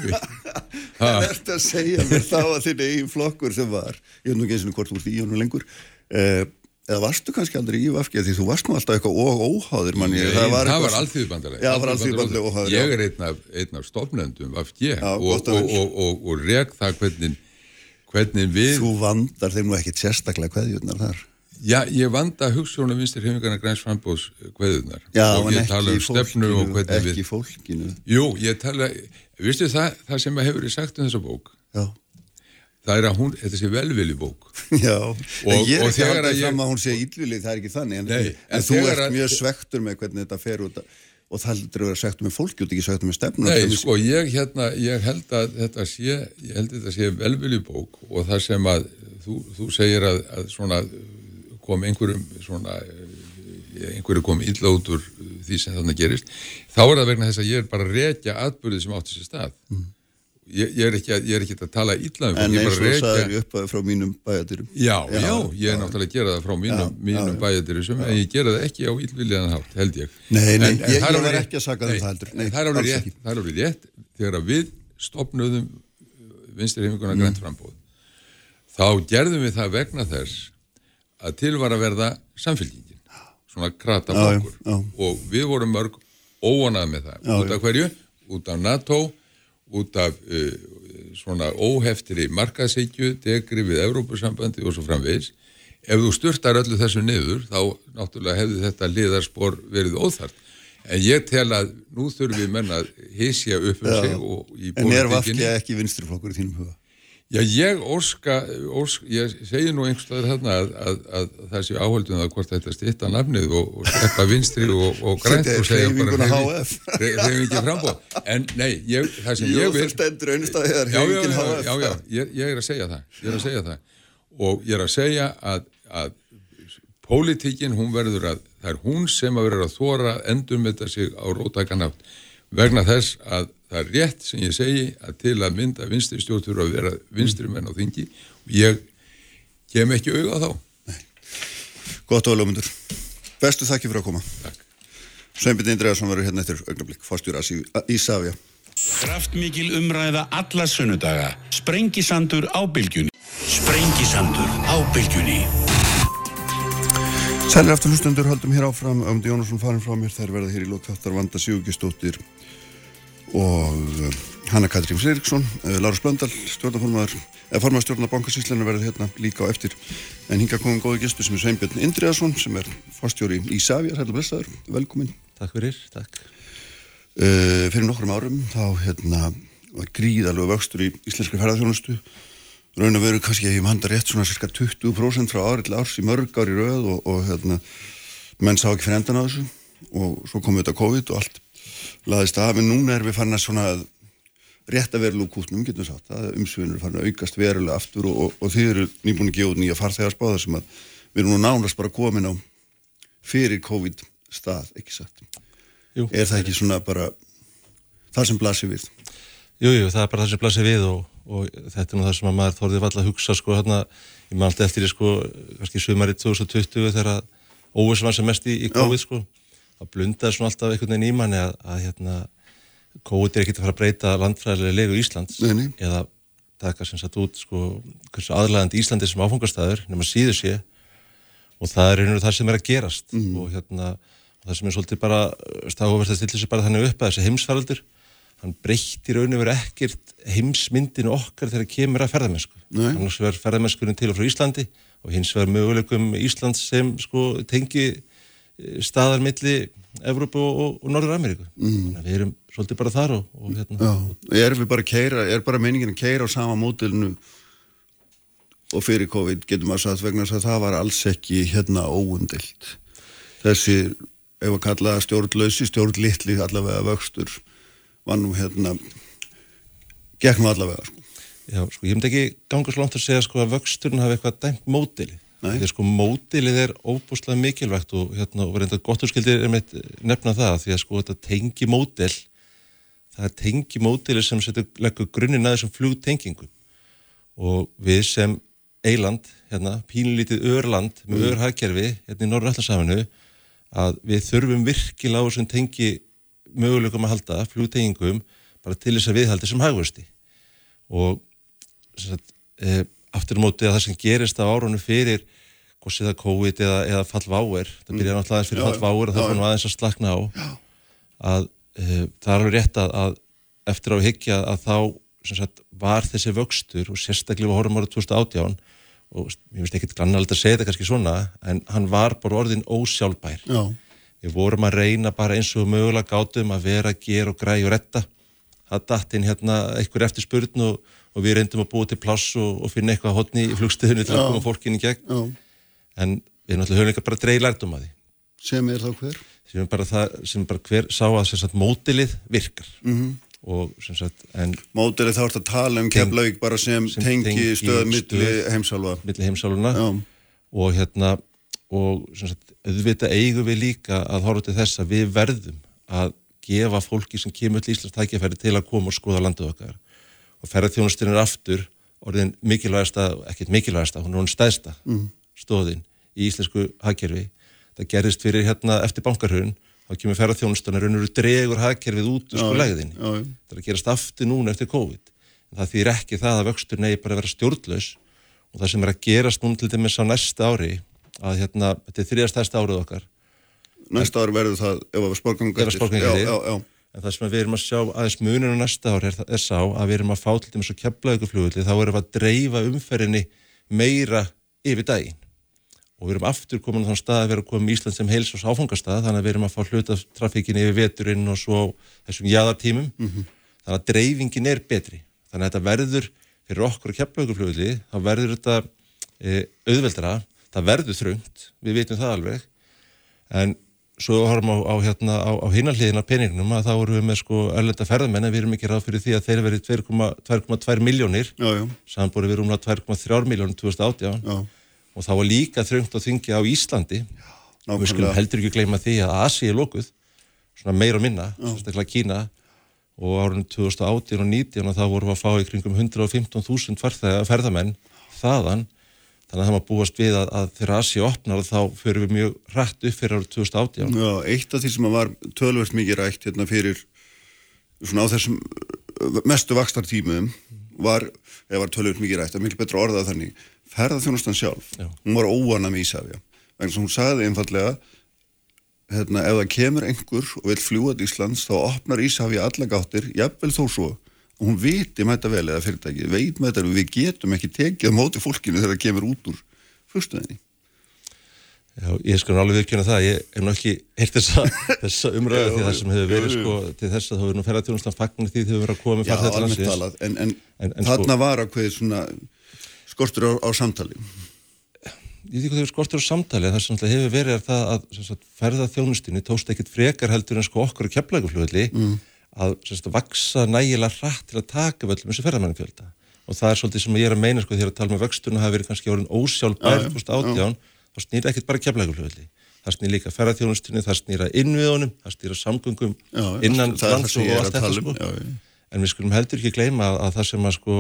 (laughs)
Það ert að segja mér þá að þinn eigin flokkur sem var, ég veit nú ekki eins og hvort úr því og nú lengur, uh, eða varstu kannski aldrei í Vafki því þú varst nú alltaf eitthvað og óháður manni,
það var, var allþýðbandalega
Já, það var allþýðbandalega óháður
Ég er einn af, af stofnendum Vafki og, og, og, og reg það hvernig, hvernig við
Þú vandar þeim nú ekkit sérstaklega hverjurnar þar
Já, ég vanda hugssjónu vinstir hefingarna græns frambóðs hverjurnar
Já, en
ekki
um
fólkinu,
ekki
við...
fólkinu.
Jú, ég tala, vistu það, það sem hefur ég sagt um þessa bók?
Já.
Það er að hún, þetta sé velvili bók. (laughs)
Já, og, en ég er ekki haldið ég... fram að hún sé ílvili, það er ekki þannig en, Nei, en, en þú ert að... mjög svektur með hvernig þetta fer út og það heldur að vera svektur með fólki og ekki svektur með stefn
Nei, sko, ég, hérna, ég held að þetta sé ég held að þetta sé velvili bók og það sem að þú, þú segir að, að svona kom einhverjum svona einhverju kom illa út úr því sem þannig gerist þá er það vegna þess að ég er bara að rekja atbyrðið sem átti sér stað. Mm. Ég, ég er ekki að, er ekki að tala illa um
En eins og það er upp frá mínum bæjadirum
já, já, já, ég er náttúrulega að gera það frá mínum, mínum bæjadirum en ég gera það ekki á ílvilliðan hátt, held ég.
Nei, nei, en, ég, ég var ekki að saka um það heldur.
nei, Það er alveg rétt, það er alveg rétt. Þegar við stopnöðum vinstirheiminguna mm. grænt frambóð þá gerðum við það vegna þess að til var að verða samfélgingin svona krata fólkur og við vorum mörg óanað með það út af hverju, út af NATO út af uh, svona óheftri markaðsíkju, degri við Európusambandi og svo framvegis. Ef þú styrtar öllu þessu niður, þá náttúrulega hefði þetta liðarspor verið óþart. En ég tel að nú þurfum við menna að hísja upp um sig.
En er vafkja ekki vinstriflokkur í þínum huga?
Já, ég orska, orska ég segi nú einhverstaður þarna að, að, að, að það sé áhaldun að hvort þetta stitta nafnið og, og sleppa vinstri og, og grænt og segja bara reyfingi frambóð. En nei, ég, það sem ég vil...
Jú, það stendur auðvitað
þegar reyfingin HF. Já, já, ég, ég er að segja það, ég er að segja það. Og ég er að segja að pólitíkin, hún verður að, það er hún sem að verður að þóra endur með þetta sig á rótakanátt vegna þess að það er rétt sem ég segi að til að mynda vinstri stjórn að vera vinstri menn á þingi og ég kem ekki auða þá. Nei.
Gott og alveg Bestu þakki fyrir að koma.
Takk.
Sveinbjörn Indregarsson verður hérna eftir augnablík fórstjóra í Savia
Kraftmikil umræða alla sunnudaga. Sprengisandur á bylgjunni. Sprengisandur á bylgjunni.
Sælir aftur hlustundur haldum hér áfram. Ömdi Jónasson farin frá mér. Þær verða hér í lokþáttar Vanda Sigurgistóttir og eh, Hanna Katrín Freiriksson eh, Lára Splöndal, stjórnarformaður eða formaðstjórnar bankasíslanu verður hérna líka á eftir. En hinga komum góði gestu sem er Sveinbjörn Indriðarsson sem er fórstjóri í Savjar, hættu blessaður, velkomin
Takk fyrir, takk.
Uh, Fyrir nokkrum árum þá hérna var gríðalög vöxtur í íslenskri ferðarþjónustu raun og veru kannski að ég manda rétt svona cirka 20% frá ári til árs í mörg ári rauð og, og hérna menn sá ekki fyrir endan á þessu. Og svo kom þetta COVID og allt laðist af en núna er við fann að svona rétt að vera lúkútnum getum sagt að umsviðinur er farin að aukast verulega aftur og, og, og þið eru nýbúin að gefa út nýja farþegarspáðar sem að við erum nú nánast bara komin á fyrir COVID stað, ekki satt.
Jú.
Er það ekki svona bara það sem blasir við?
Jú, jú, það er bara það sem blasir við og, og þetta er nú það sem að maður þorðið valla að hugsa sko hérna, ég maður alltaf eftir í sko kannski sömarið 2020 þegar óvissum var sem mest í, í COVID sko það blundaði svona alltaf einhvern veginn í manni að, að hérna COVID er ekkert að fara að breyta landfræðilega legu Íslands
Nei, nei.
eða taka sem sagt út sko hversu aðlægandi Íslandi sem áfangastæður nema síður sé og það er einhverju það sem er að gerast
Mhm.
og hérna og það sem er svolítið bara stáverð að stilla sér bara þannig upp að þessi heimsfaraldur hann breytir raun og verið ekkert heimsmyndinu okkar þegar kemur að ferðamennsku annars verður ferðamennskunum til og frá Íslandi og hins verður möguleikum Íslands sem sko tengi staðar milli Evrópu og, og, Norður Ameríku mm. að við erum svolítið bara þar og, og hérna
er við bara að keira, er bara meiningin að keira á sama mótilinu og fyrir COVID getur maður sagt vegna að það var alls ekki hérna óundilt. Þessi, ef að kalla stjórnlausi, stjórnlitli allavega vöxtur var nú hérna, nú allavega sko.
Já, sko, ég myndi ekki ganga svo langt að segja sko að vöxturinn hafi eitthvað dæmt mótili. Að sko mótilið er óbúslega mikilvægt og hérna, og reynda gott úrskildir er meitt nefna það því að sko þetta tengi mótil, það er tengi mótili sem setur leggur grunninn að þessum flugtengingu. Og við sem eiland, hérna, pínlítið örland með mm. örhagkerfi, hérna í Norrallasafinu að við þurfum virkilega á þessum tengi möguleikum að halda flugtengingum bara til þess að viðhaldi sem hagvösti og sem sagt, e, aftur á móti að það sem gerist á árunum fyrir sé það COVID eða, eða fallváir það byrja náttúrulega aðeins fyrir fallváir og það fann aðeins að slakna á. Að e, það er alveg rétt að, að eftir á að hyggja að þá sagt, var þessi vöxtur og sérstaklega við horfum árið 2018 og ég veist ekki grannalegt að segja þetta kannski svona en hann var bara orðin ósjálfbær.
Já,
Við vorum að reyna bara eins og mögulega gátum að vera, gera og græja og retta. Það datt inn hérna einhver eftir spurn og, og við reyndum að búa til pláss og, og finna eitthvað hotni í flugstöðinu til að
Já.
koma fólkinu í gegn.
já,
En við alltaf höfum líka bara að dreigja lærdum að því.
sem er þá hver?
Sem er bara, það, sem bara hver sá að sagt, mótilið virkar.
Mhm.
-hmm. Og sem sagt, en
Mótilið þá ert að tala um Keflavík bara sem,
sem
tengi
tengi
stöð milli heimsálfa.
milli heimsáluna
Já,
og hérna og sem sagt, auðvitað eigum við líka að horfa til þess að við verðum að gefa fólki sem kemur til Íslands tækifæri til að koma og skoða landið okkar og ferðarþjónustin er aftur orðin mikilvægasta, ekkert mikilvægasta hún er hún stæðsta mm. stóðin í íslensku hagkerfi. Það gerðist fyrir hérna eftir bankarhörun þá kemur ferðarþjónustin og raunur dregur hagkerfið út úr sko legðinni það er að gerast aftur núna eftir COVID. En það þýr ekki það að vöxtur negi bara að vera stjórnlaus. Og það sem er að gerast núna til dæmis á næsta ári að hérna, þetta er þriðastæðsta árið okkar.
Næsta ár verður það ef að sporganga
En það sem við erum að sjá aðeins muninu næsta ári er, er sá að við erum að fá til dæmis að kepla ykkur flugulli þá erum við að dreifa umferðinni meira yfir daginn. Og við erum aftur komin á þann stað að vera koma í Ísland sem heils og áfangastað þannig að við erum að fá hluta af trafíkinni yfir veturinn og svo þessum jaðartímum. Þannig að dreifingin er betri. Þannig að þetta verður fyrir okkur að kepla ykkur flugulli þá verður þetta e, auðveldara það verður þröngt, við vitum það alveg. En svo horfum á, á, hérna, á, á hinanliðina peningnum að þá erum við með sko erlenda ferðamenn en við erum ekki ráð fyrir því að þeir verið 2,2 miljónir
já,
samanbúrið við rúmlega 2,3 miljónir 2018
já,
og þá var líka þröngt að þingja á Íslandi. Og við skulum heldur ekki gleyma því að Asi er lókuð svona meira og minna, sérstaklega Kína. Og árunni 2018 og 19 og þá vorum við að fá í kringum 115.000 farþega- ferðamenn þaðan þannig að það maður búast við að, að þegar Asi opnar þá förum við mjög rætt upp fyrir árið 2018
Já, eitt af því sem að var tölvert mikið rætt hérna fyrir svona á þessum uh, mestu vakstartímum var, eða var tölvert mikið rætt, það er miklu betra orðað þannig, ferðarþjónustan sjálf,
Já.
hún var óana með Ísafja, vegna sem hún sagði einfallega, hérna, ef það kemur einhver og vil fljúa til Íslands, þá opnar Ísafja alla gáttir, jafnvel þó svo, og hún viti með þetta vel eða fyrirtæki, veit með þetta, við getum ekki tekið á móti fólkinu þegar það kemur út úr flugstöðinni.
Já, ég nú alveg viðkjöna það, ég hef nú ekki heyrt þessa, (laughs) þessa umræðu því það sem hefur verið sko til þess að þá er nú ferðartjónustan fagnir því þau verið að koma með
talað, en, en,
En- en
þarna
sko-
var ákveðið svona skortur á, á samtali.
Ég veit ekki hvað þau skortur á samtali, það sem náttúrulega hefur verið er það að ferðarþjónustinni tókst ekkit frekar heldur en sko okkur á keflæguflugulli mm. Að sem sagt, vaksa nægilega hratt til að taka völlum þessu ferðarmannfjölda. Og það er svolítið sem ég er að meina sko þegar að tala með vöxtuna hafi verið kannski orðin ósjálfbær
Já, já,
2018, þá snýr ekkit bara keflæguflugulli. það snýr líka ferðarþjónustunni, það snýr að innviðunum, það snýr að samgöngum
Já,
innan lands og allt þetta
um,
sko.
já.
En við skulum heldur ekki gleyma að, að það sem að sko,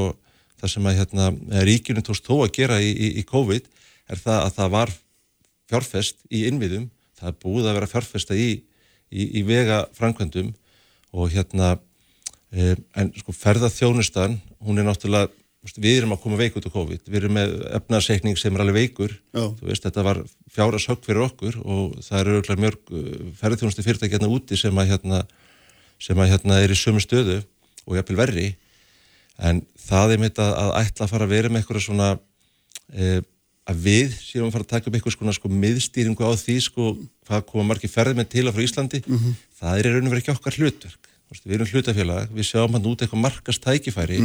það sem að hérna, ríkinu tókst þó að gera í, í, í COVID er það að það var fjárfest í innviðum, það búið að vera fjárfesta í, í, í vega framkvæmdum og hérna e, en sko ferðarþjónustan, hún er náttúrulega við erum að koma veik út á COVID, við erum með efnaðsreikning sem er alveg veikur.
Já.
þú veist, þetta var fjáras högg fyrir okkur og það eru auðvitað mörg ferðarþjónustu fyrirtæki hérna úti sem að hérna sem að hérna er í sömu stöðu og jafnvel verri. En það er mitt að, að ætla að fara að vera með eitthvað svona e, að við séum að fara að taka upp eitthvað svona sko miðstýringu á því sko hvað koma margir ferðmenn til að frá Íslandi
Mhm.
það er raun og verið ekki okkar hlutverk við erum hlutafélag, við sjáum hann út eitthvað markast tækifæri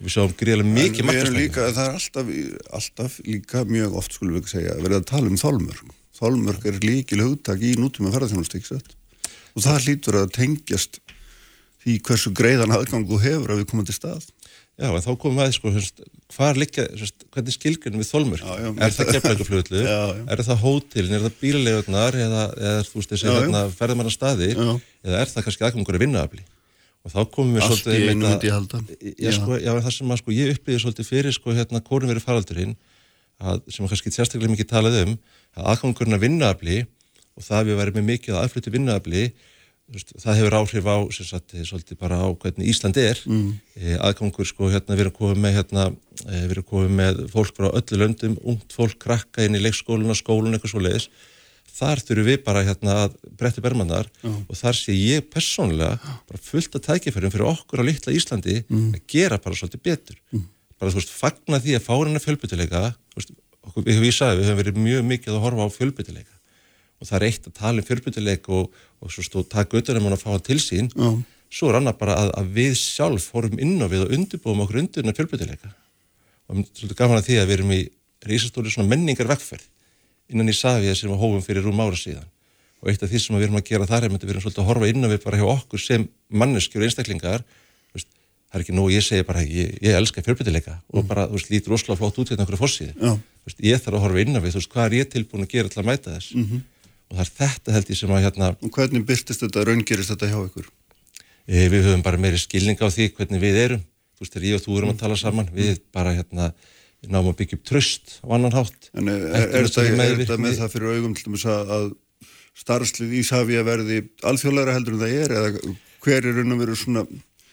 við sjáum gríðarlega mikið.
En við
markast
erum líka, það er alltaf, alltaf líka mjög oft, skulum við ekki segja, að verða að tala um þolmörk. Þolmörk er líkil hugtak í nútíma ferðarþjónustíksett. Og það hlýtur að tengjast því hversu greiðan aðgang þú hefur að við komum til stað.
Já, en þá komum við að sko, hefst, hvar liggja, hefst, hvernig skilgjörnum við þolmur?
Já, já,
er það
já.
Er það hótelin? Er það bílalegarnar? Eða, eða þú veist, þessi hérna, ferðamanna staðir? Eða er það kannski aðgangur að vinnaafli? Og þá komum við
Allt
svolítið...
í einu ég halda.
Já, sko, já, en það sem að, sko, ég upplýði svolítið fyrir sko, hérna, kórum verið faraldurinn að, sem að kannski sérstaklega mikið talað um að aðgangurinn að vinnaafli og það að við væri með mikið að aðflutu vinnaafli það hefur áhrif á sem sagt, svolítið bara á hvernig Ísland er. Mm. aðgangur sko hérna við erum komið með hérna, eh, við erum komið með fólk frá öllu löndum, ungt fólk krakka inn í leikskóluna, skóluna, eitthvað svo leiðis þar þurfum við bara hérna að bretti bermannar og þar sé ég persónulega bara fullt að tækifærum fyrir okkur á litla Íslandi að gera bara svolítið betur. Bara þú veist, fagna því að fá hérna fjölbyttileika við, við, sagði, við höfum verið mjög mikið að horfa á fjölbyttileika og það er eitt að tala um fjölbyttileik og, og svo stóð taka utan um hann að fá hann til sín
Já.
svo er annað bara að, að við sjálf fórum inn á við og undirbúum okkur undir hennar fjölbyttileika og svolítið gaman að því að við erum í reysastóri svona menningar vegferð innan í Savia sem við hófum fyrir rúm ára síðan. Og eitt af því sem við erum að gera þar er að við erum svolítið að horfa inn á við bara hjá okkur sem manneskjur og einstaklingar. Það er ekki nóg, ég segi bara ég, ég elska fjölbyttileika og bara, þú veist, lítur osla flott út hérna okkur fórsíði
Já.
Þú veist, ég þarf að horfa inn á við, þú veist, hvað er ég tilbúin að gera til að mæta þess og það er þetta held ég sem að hérna,
Og hvernig byrtist þetta, raungerist þetta hjá ykkur?
e, við höfum bara meiri skilning á því hvernig við erum. Þú veist, þegar ég og þú erum að tala saman við bara hérna, náum að byggja upp tröst á annan hátt.
En er, er,
Ekki
er, þetta, er
meðvirkni.
þetta með það fyrir augum til dæmis að, að starfslið í Savia verði alþjóðlega heldur en það er eða hver er raun og veru svona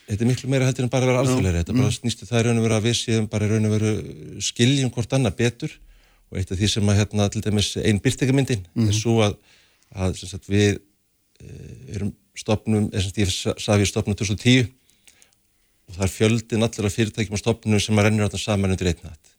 Þetta er miklu meira heldur en bara að vera alþjóðlega þetta bara snýstu það í raun og veru að við séum bara í raun og veru skiljum hvort annað betur og eitt af því sem að hérna til dæmis einn byrtingamyndin er svo að, að sagt, við e, erum stopnum, sem sagt, ég sagði við stopnum 2010 og það er fjöldin allir af fyrirtækjum og stopnum sem að rennir átta saman undir einn hatt.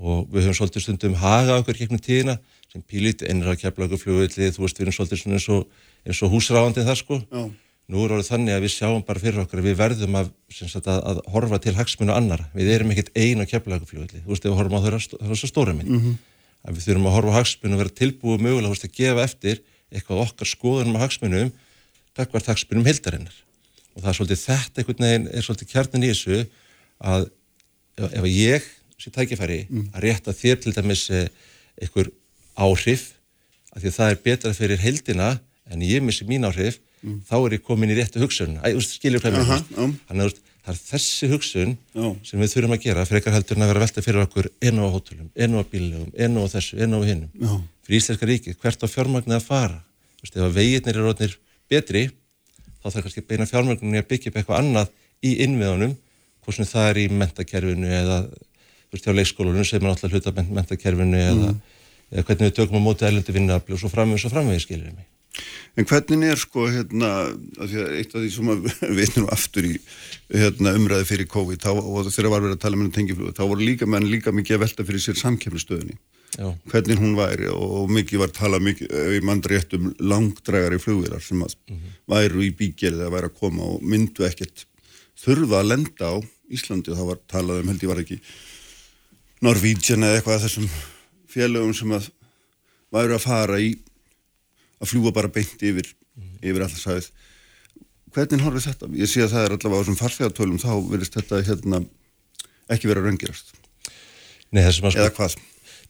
Og við höfum svolítið stundum haga okkur gegnum tíðina sem pílit einra kefla okkur fljóðvillið, þú veist við erum svolítið eins og, eins og húsráðandi það sko.
Já.
Nú er orðið þannig að við sjáum bara fyrir okkur að við verðum að, sagt, að, að horfa til hagsmunu annara, við erum ekkert ein á kefla okkur fljóðvillið, þú veist ef við horfum á svo stóra minn, að við þurfum að horfa á hagsmunu og vera tilbúið mögulega veist, að gefa eftir eitthvað okkar skoðunum á hagsmunum takvart hagsmunum hildarinnar og það er svolítið þetta einhvern veginn er svolítið kjarnin í þessu að ef, ef ég sé tækifæri að rétta þér til dæmis eh, einhver áhrif að því að það er betra fyrir heldina en ég missi mín áhrif þá er ég komin í réttu hugsun Æ, veist, skilur hvað mér
já.
þannig að það er þessi hugsun
Já.
sem við þurfum að gera frekar heldur en að vera velta fyrir okkur enu á hótelum, enu á bíllegum, enu á þessu, enu á hinnum
Já.
fyrir Íslenska ríkið, hvert á fjármagnið að fara þú veist, ef að veginnir eru orðnir betri þá þarf kannski beina fjármagninni að byggja upp eitthvað annað í innviðunum hvort sem það er í mentakerfinu eða hjá leikskólunum sem er alltaf hluta mentakerfinu eða, eða hvernig við tökum á móti ælundi vinnuafli og svo framvegis og framvegis skilir mig
En hvernig er sko hérna, af því að eitt af því sem að (laughs) við erum aftur í hérna, umræði fyrir COVID þá, og þegar var verið að tala með tengiflugu, þá voru líka menn líka mikið að velta fyrir sér samkemmistöðinni
Já,
hvernig hún væri og mikið var talað mikið, ef ég mann rétt um langdrægari flugvilar sem að væru í bígerði að væri að koma og myndu ekkert þurfa að lenda á Íslandi. Og það var talað um held ég var ekki Norwegian eða eitthvað af þessum félögum sem að væru að fara í að fljúa bara beint yfir yfir alltaf sæðið hvernig horfið þetta? Ég sé að það er allavega á þessum farþegartölum þá verðist þetta hérna ekki vera raungirast
Nei, sko
eða hvað?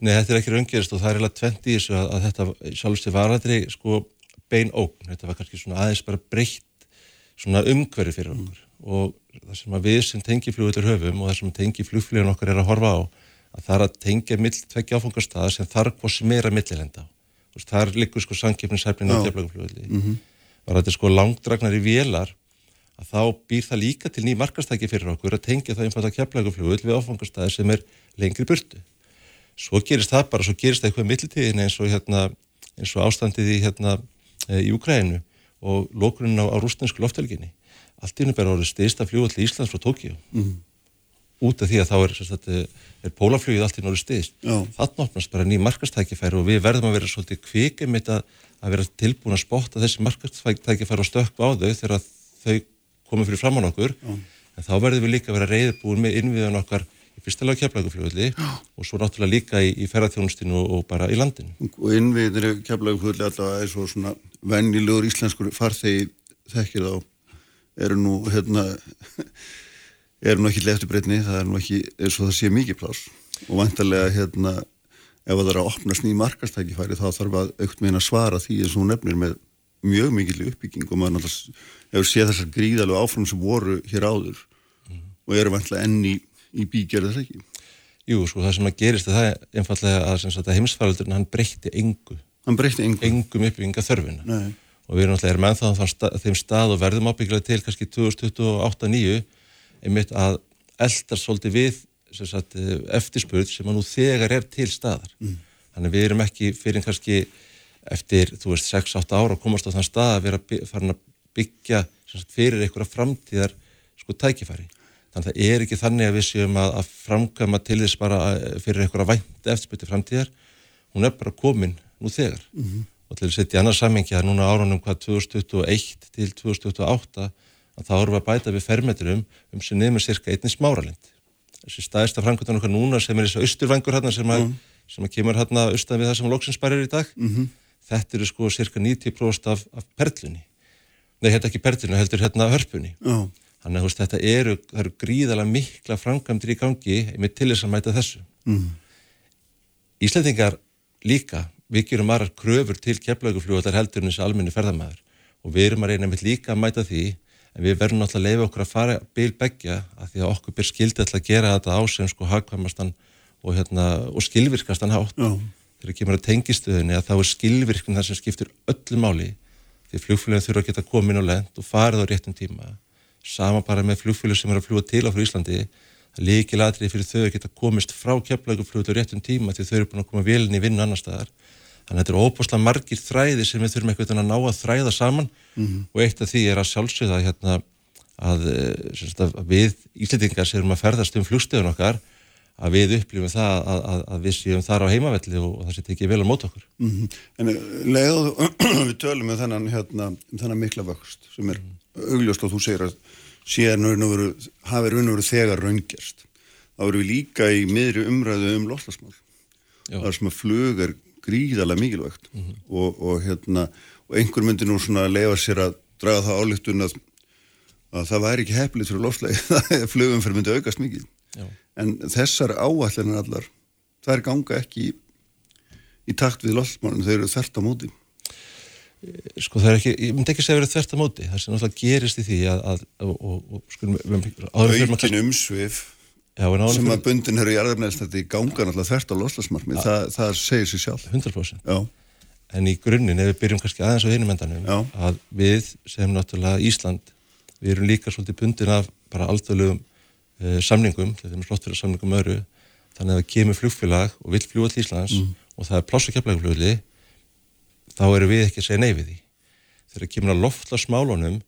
Nei, þetta er ekki raungerist og það er eiginlega tvent í þessu að, að þetta sjálfstig var aldrei sko bein ógn, þetta var kannski svona aðeins bara breytt svona umhverfi fyrir okkur og það sem að við sem tengi flugvöldur höfum og það sem tengi flugflugin okkar er að horfa á að það er að tengja mill tveggja áfangarstaða sem þarf hvað sem er að millilenda á. Er líka sko sankjöfnishæfnin á keflaguflugvöldi. Mm -hmm. Var þetta sko langdragnar í vélar að þá býr það líka til ný markastæki fyrir okkur að tengja það einfalda keflaguflugvöld við áfangarstaði sem er lengri burtu svo gerist það bara, svo gerist það eitthvað mittiltíðin eins og hérna, eins og ástandið í hérna e, í Ukrænu og lókurinn á, á rústensku loftelginni allt í húnum bara orðið styrsta fljóð til Íslands frá Tókíu mm -hmm. út af því að þá er, er pólafljóðið allt í orðið styrst þannig opnast bara ný markastækifæri og við verðum að vera svolítið kvikið með að, að vera tilbúin að spotta þessi markastækifæri og stökka á þau þegar þau komum fyrir fram á nokkur Já. en þá verðum við líka að vera reyðbúin með innviðan okkar í fyrstilega keflagufljóðli og svo náttúrulega líka í, í ferðarþjónustinu og, bara í landinu.
Og innviðir keflagufljóðli alltaf eins og svona vennilegur íslenskur farþegi þekkir þá eru nú hérna eru nú ekki leftibreytni, það er nú ekki eins og það sé mikið plás og vantarlega hérna ef það er að opna sný markastækifæri þá þarf að aukt meina svara því eins og nefnir með mjög mikil uppbygging og maður náttúrulega hefur séð þessar gríðalegu áfram sem voru hér áður mm. og eru vantilega enni í bígerð þess ekki?
Jú, sko, það sem að gerist það er einfallega að, að heimsfælaldurinn hann breytti engu.
Hann breytti engu?
Engum uppbygginga þörfina. Nei. Og við erum alltaf með það á þeim stað og verðum ábygglega til kannski 2028-2009 einmitt að eldar svolítið við sagt, eftirspurð sem að nú þegar er til staðar. Mm. Þannig við erum ekki fyrir kannski eftir, þú veist, 6-8 ára að komast á þann stað að vera farin að byggja sagt, fyrir einhverja framtíðar sko tækifæri. Þannig að það er ekki þannig að við séum að, að framkvæma til þess bara eh, fyrir einhverja vænt eftirspytti framtíðar. Hún er bara komin nú þegar. Mm -hmm. Og til að setja í annars sammingi að núna árunum hvað 2021 til 2028 að það voru að bæta við fermetrum um sem nefnir cirka einnig smáralind. Þessi staðista framkvæmdan okkar núna sem er þessu austurvangur hérna sem, mm sem að kemur hérna austan við það sem loksinsbærir í dag. Mm -hmm. Þetta eru sko cirka 90% af, af perlunni. Nei, er ekki perlunni, heldur hérna hörpunni. Já. Þannig að þetta eru, eru gríðalega mikla framkvæmdur í gangi með til þess að mæta þessu. Mm. Íslandingar líka, við gerum aðrar kröfur til keflaugufljóðar heldur en þessi almenni ferðamæður og við erum að reyna með líka að mæta því en við verðum náttúrulega að leifa okkur að fara bilbeggja að því að okkur byr skildið að gera þetta ásegn sko hagkvæmastan og, hérna, og skilvirkastan hátt. Já. Þegar kemur að tengistöðinni að þá er skilvirkun þar sem skiptir öllu máli því flugfljóðin þurfa að geta komin og lend og farið á réttum tíma sama bara með flugfjölu sem er að fljúa til á frá Íslandi það líkil aðrið fyrir þau að geta komist frá keflaguflutu réttum tíma því þau eru búin að koma velin í vinnu annar staðar þannig að þetta er óbúslega margir þræði sem við þurfum eitthvað að ná að þræða saman mm -hmm. og eitt af því er að sjálfsögða hérna, að, eh, að við íslitingar sem erum að ferðast um flugstöðun okkar að við upplifum það að, að, að við séum þar á heimavelli og það sé tekið vel á mót okkur mm -hmm.
En eh, leiðu (clears throat) við tölum með þennan, hérna, þennan mikla vöxt sem er augljóst og þú segir að síðan hafi raun og veru þegar raungerst. Þá erum við líka í miðri umræðu um loslasmál. Það er sem að flug er gríðarlega mikilvægt mm -hmm. og, og, hérna, og einhver myndi nú svona að lefa sér að draga það álíktun að, að það væri ekki heflið fyrir loslægi, það er flugum fyrir myndi aukast mikið. Já. En þessar áallinir allar, það er ganga ekki í, í takt við loslasmálinn, þau eru þert á mótið
sko það er ekki, ég myndi ekki segja verið þvert að móti það sem náttúrulega gerist í því að, að og, og, skulum,
aukin umsvið já, sem að bundin eru í arðarnæðsnætti ganga náttúrulega þvert á loslasmarmi, ja, það, það segir sér sjálf
100% já. en í grunninn, ef við byrjum kannski aðeins á einum endanum að við sem náttúrulega Ísland við erum líka svolítið bundin af bara alþjóðlegum uh, samningum, þetta er með slottfélag samningum öru þannig að það kemur flugfélag og vill fljúa til Íslands mm. og það er plássakeflæguflugli þá eru við ekki að segja nei við því. Þegar kemur að loftla smálunum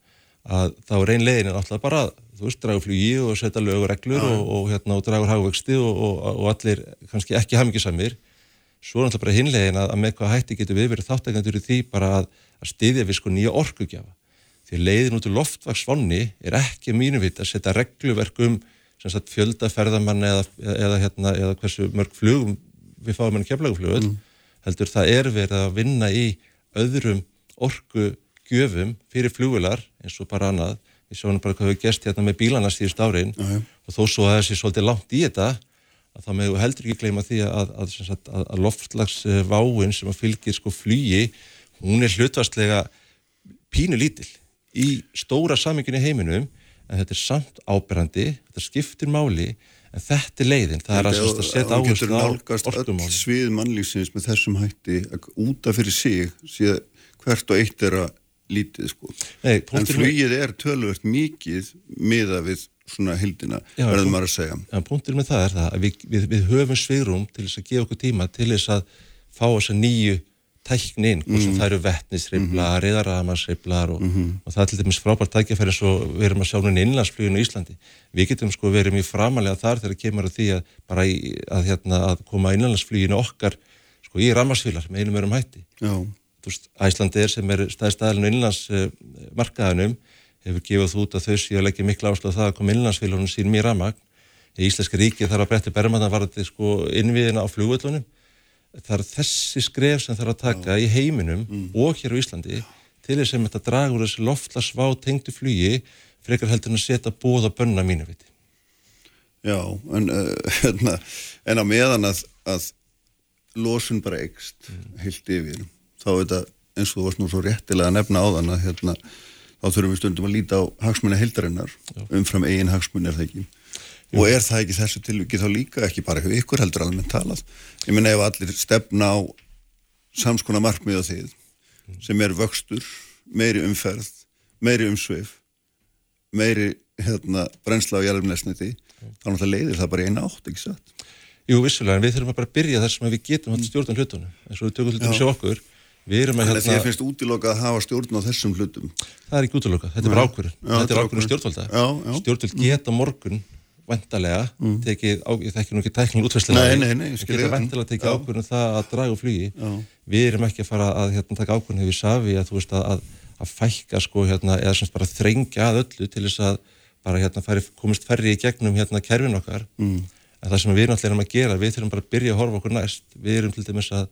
að þá er einn leiðin alltaf bara, þú veist, dragur flugi og setja lög og reglur og, og, hérna, og dragur hagvexti og, og allir kannski ekki hafmyggisamir. Svo er alltaf bara hinlegin að, að með hvað hætti getur við verið þáttækandur í því bara að, að styðja við sko nýja orkugjafa. Því leiðin út í loftvaksvonni er ekki mínu vitt að setja regluverk um fjöldaferðamann eða, eða, hérna, eða hversu mörg flugum við fáum enn kemlauguflugul mm heldur það er verið að vinna í öðrum orku gjöfum fyrir flúvilar eins og bara annað. Við sjáum bara hvað við gest hérna með bílarna síðust árin uh -huh. og þó svo að þessi svolítið langt í þetta að þá meðu heldur ekki gleyma því að, að, að, að loftslagsváin sem að fylgir sko flugi, hún er hlutvastlega pínu lítil í stóra saminginu heiminum en þetta er samt áberandi, þetta skiptir máli en þetta er leiðin, það er að, að, að setja áherslu á
orkumál. Svið mannlýsins með þessum hætti útaf fyrir sig, síðan hvert og eitt er að lítið sko. Nei, en flugið er tölvört mikið miða við svona hildina, verður maður að segja.
Já, punktur með það er það að við, við, við höfum svigrum til þess að gefa okkur tíma til þess að fá þessa nýju tæknin, mm -hmm. það eru vettnisreiflar, mm -hmm. eðaramarsreiflar og, mm -hmm. og það er til dæmis frábært tækjafæri svo við erum að sjá núna innlandsfluginu í Íslandi við getum sko verið mjög framalega þar þegar kemur að því að bara í, að, hérna, að koma innlandsfluginu okkar sko í ramarsfílar með einum örum hætti veist, Æslandir sem er staðstæðalinu innlandsmarkaðanum hefur gefað út að þau séu að leggja miklu áslöð það að koma innlandsfílunum sín mjög ramagn í Íslenski ríki þarf að breytta bermaðan varðið sko innviðina á flugvöldunum það er þessi skref sem er að taka Já. í heiminum mm. og hér á Íslandi til þess að þetta dragur þessi loftlasvá tengdu flugi frekar heldur en að setja bóða bönna mínu viti.
Já, en, uh, (laughs) en á meðan að, að losun bara ekst mm. heilt yfir, þá er þetta eins og þú varst nú svo réttilega að nefna á þann að hérna, þá þurfum við stundum að líta á hagsmunni heildarinnar, umfram eigin hagsmunni er það ekki? Og er það ekki þessu tilviki þá líka ekki bara hefur ykkur heldur alveg talað? Ég menna ef allir stefna á samskona markmið á þið sem er vöxtur, meiri umferð meiri umsveif meiri hérna, brensla á jælumnesniti þá náttúrulega leiðir það bara eina átt, ekki satt?
Jú, vissulega, en við þurfum að bara byrja þar sem við getum að stjórna hlutunum eins og við tökum hlutum sjá okkur
Þannig að hérna... þér finnst útilokað að hafa stjórn á þessum hlutum?
Það er ekki útilokað, þetta er bara ákvörðun. Þetta er ákvörðun stjórnvalda. Stjórnvald geta morgun vantarlega mm. tekið, á, ég þekki nú ekki tækning útverslega, geta vantarlega tekið ákvörðinu það að draga flugi Já. við erum ekki að fara að hérna, taka ákvörðinu við safi að þú veist að, að, að fækka sko hérna, eða semst bara þrengja að öllu til þess að bara hérna færi, komist ferri í gegnum hérna kerfin okkar mm. en það sem við náttúrulega erum að gera, við þurfum bara að byrja að horfa okkur næst, við erum til dæmis að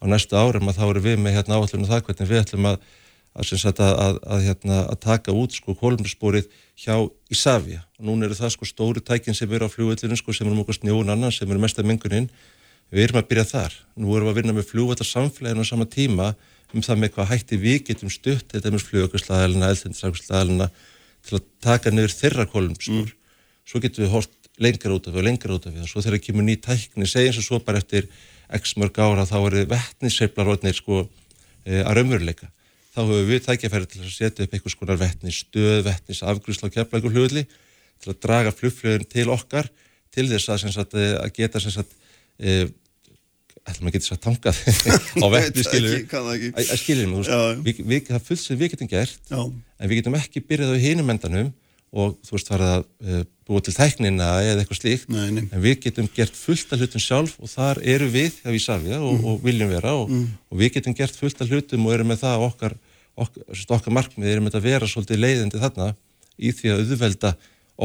á næstu árum að þá erum við með hérna áallunum það hvernig við ætlum að að, að, að, hérna, að taka út sko kólumspórið hjá Ísafja og núna eru það sko stóru tækin sem eru á fljóvöldinu sko sem eru mjög snjóun annan sem eru mest af mingunin við erum að byrja þar, nú erum við að vinna með fljóvöldarsamfleginu á sama tíma um það með hvað hætti við getum stutt þetta með fljóvöldslaðalina, eldhendislaðalina til að taka niður þeirra kólumspór mm. svo getum við lengar út af við og lengar út af við og svo þegar kemur ný tækni segjum sem svo bara eftir x mörg ára þá eru vettnisseiflar sko, e, að raunveruleika. Þá höfum við tækjafæri til að setja upp einhvers konar vettnis, stöð, vettnis, afgrúsla og keflægur hljóðli til að draga flugflöðun til okkar til þess að, sagt, eh, að geta sagt, e, ætlum að geta þess að tangað (laughs) á vettni skiljum við, við, það fullt sem við getum gert Já. en við getum ekki byrjað á hinum endanum og þú veist farið að uh, búa til tæknina eða eitthvað slíkt nei, nei. en við getum gert fullt af hlutum sjálf og þar eru við hjá Ísafja og, mm. og viljum vera og, mm. og við getum gert fullt af hlutum og erum með það okkar okkar, okkar markmið erum að vera svolítið leiðindi þarna í því að auðvelda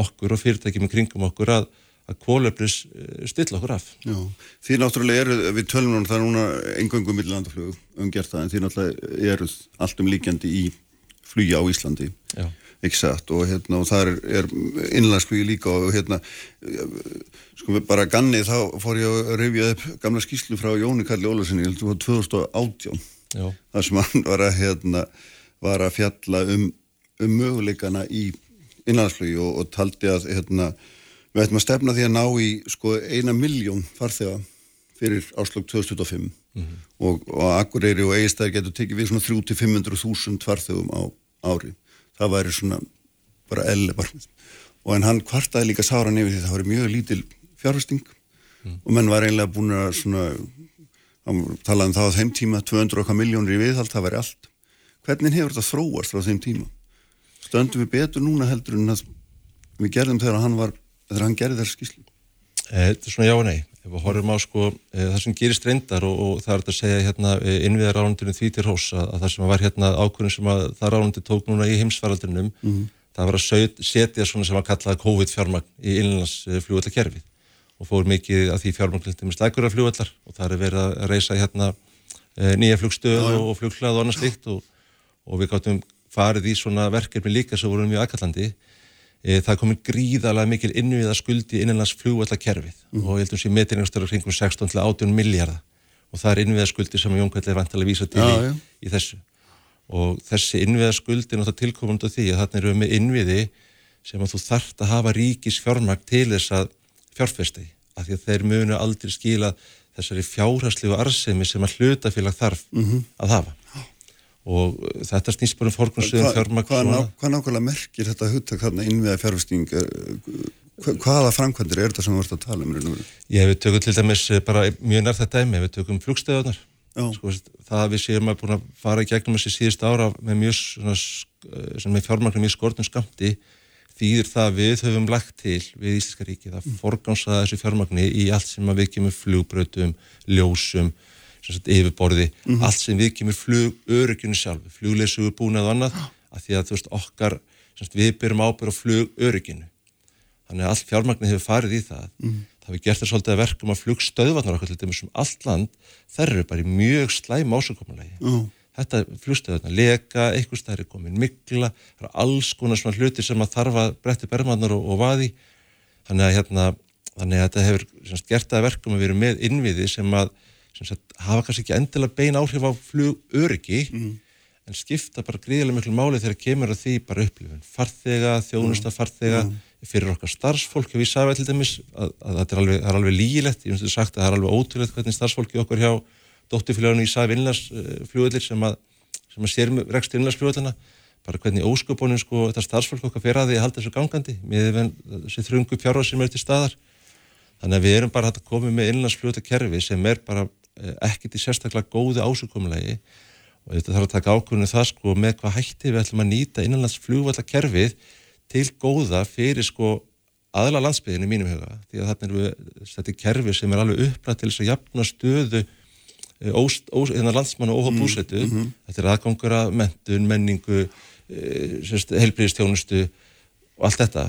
okkur og fyrirtækjum í kringum okkur að að kólöflis eh, stilla okkur af
Já, því náttúrulega eru, við tölum núna það er núna engöngum millandaflug umgjert það en því náttúrulega eru allt um líkjandi í flugja á Íslandi Já. Satt og hérna og það er, innlandsflugi líka og hérna sko bara ganni þá fór ég að reyfja upp gamla skýslu frá Jóni Karli Ólarssoni, ég held að það var 2018 þar sem hann var að, hérna, var að fjalla um, um möguleikana í innlandsflugi og, og taldi að hérna, við ættum að stefna því að ná í sko, eina miljón farþega fyrir áslug 2025 mm -hmm. og, og Akureyri og Egistæðir getur tekið við svona 300-500.000 farþegum á ári. Það væri svona bara elle barmið. Og en hann kvartaði líka sára nefnir því það var mjög lítil fjárhasting mm. og menn var einlega búin að svona talaðum um það á þeim tíma 200 okkar miljónir í viðhald, það væri allt. Hvernig hefur þetta þróast frá þeim tíma? Stöndum við betur núna heldur en að við gerðum þegar hann var þegar hann gerði þess skíslu
eh, Þetta er svona já og nei, ef við horfum á sko e, það sem gerist reyndar og, og það er að segja hérna e, innviðar árundinu því til hós að, að það sem var hérna ákvörðin sem að það árundi tók núna í heimsfaraldrinum mm -hmm. það var að setja svona sem að kalla COVID fjármagn í innlandsfljóðakerfið og fór mikið að því fjármanglindir með slækur af fljóðallar og það er verið að reysa hérna e, nýja flugstöð og, og flughlað og annað slikt og, og við gáttum farið í svona verkefni líka sem voru mjög aðkallandi það komið gríðalega mikil innviða skuldi innanlands flugvallakerfið
Mhm.
og ég heldum sé metingastöru kringum 16 til 18 miljardar og það er innviða skuldi sem Jón Kvæll er vantilega að vísa til
Já,
í,
já.
í þessu og þessi innviða skuldi er náttúrulega tilkomandi á því að þarna erum við með innviði sem að þú þarft að hafa ríkis fjármagn til þess að fjárfesti af því að þeir munu aldrei skila þessari fjárhagslegu arsemi sem að hlutafélag þarf
Mhm.
að hafa og þetta snýst bara um fórgrunnsöðum
Hva-
fjármagn
hvað, ná,
svona.
hvað nákvæmlega merkir þetta hugtak hérna innviða fjárfesting Hva- hvaða framkvæmdir er þetta sem þú ert að tala um í?
Ég við tökum til dæmis eh, bara mjög nær þetta dæmi, við tökum flugstöðunar sko, það að við séum að búin að fara í gegnum þessi síðust ára með mjög svona, eh, með fjármagnum mjög skortum skamti þýðir það að við höfum lagt til við Íslenska ríki, það
Mm.
forgánsaða þessu fjármagni í allt sem að við kemur flugbrötum, ljósum yfirborði,
Mhm.
allt sem við kemur flugöryggjunu sjálf flugleisugu búnað og annað að því að þú veist okkar, sagt, við byrjum ábyrð á flugörygginu þannig að allt fjármagnir hefur farið í það. Það hefur gert það svolítið að verkum að flugstöðvarnar okkur til dæmis um allt land þær eru bara í mjög slæm ásökumulegi
Já.
þetta flugstöðvarnar leka eitthvað stærri komin mikla það eru alls konar svona hluti sem að þarf að bretti bermannar og, og vaði þannig að hérna þannig að þetta hefur semst, gert það að verkum að erum með innviði sem að sem sagt, hafa kannski ekki endilega bein áhrif á flugöryggi en skipta bara gríðilega miklu máli þegar kemur að því bara upplifun farþega, þjónusta farþega fyrir okkar starfsfólk. Og við sagði til dæmis að, að þetta er alveg, er alveg lígilegt ég finnst þetta sagt að það er alveg ótrúlegt hvernig starfsfólki okkar hjá dóttifélagunum í sagði innlagsflugullir sem að sem að sér rekst innlagsflugallina bara hvernig ósköpunum sko þetta starfsfólk okkar fyrir að því að halda þessu gangandi með þessi þrungu sem er til staðar. Þannig að við erum bara hægt að koma með innlandsflugutakerfi sem er bara eh, ekkit í sérstaklega góðu ásökumulegi og þetta þarf að taka ákvörðinu það sko með hvað hætti við ætlum að nýta innanlandsflugvallakerfið til góða fyrir sko aðla landsbyðinu mínum huga. Því að þarna við, þetta er kerfi sem er alveg upprætt til þess að jafna stöðu eh, ós, innan landsmann og óhá búsetu þetta er aðgangur að mentun, menningu heilbríðistjónustu og allt þetta.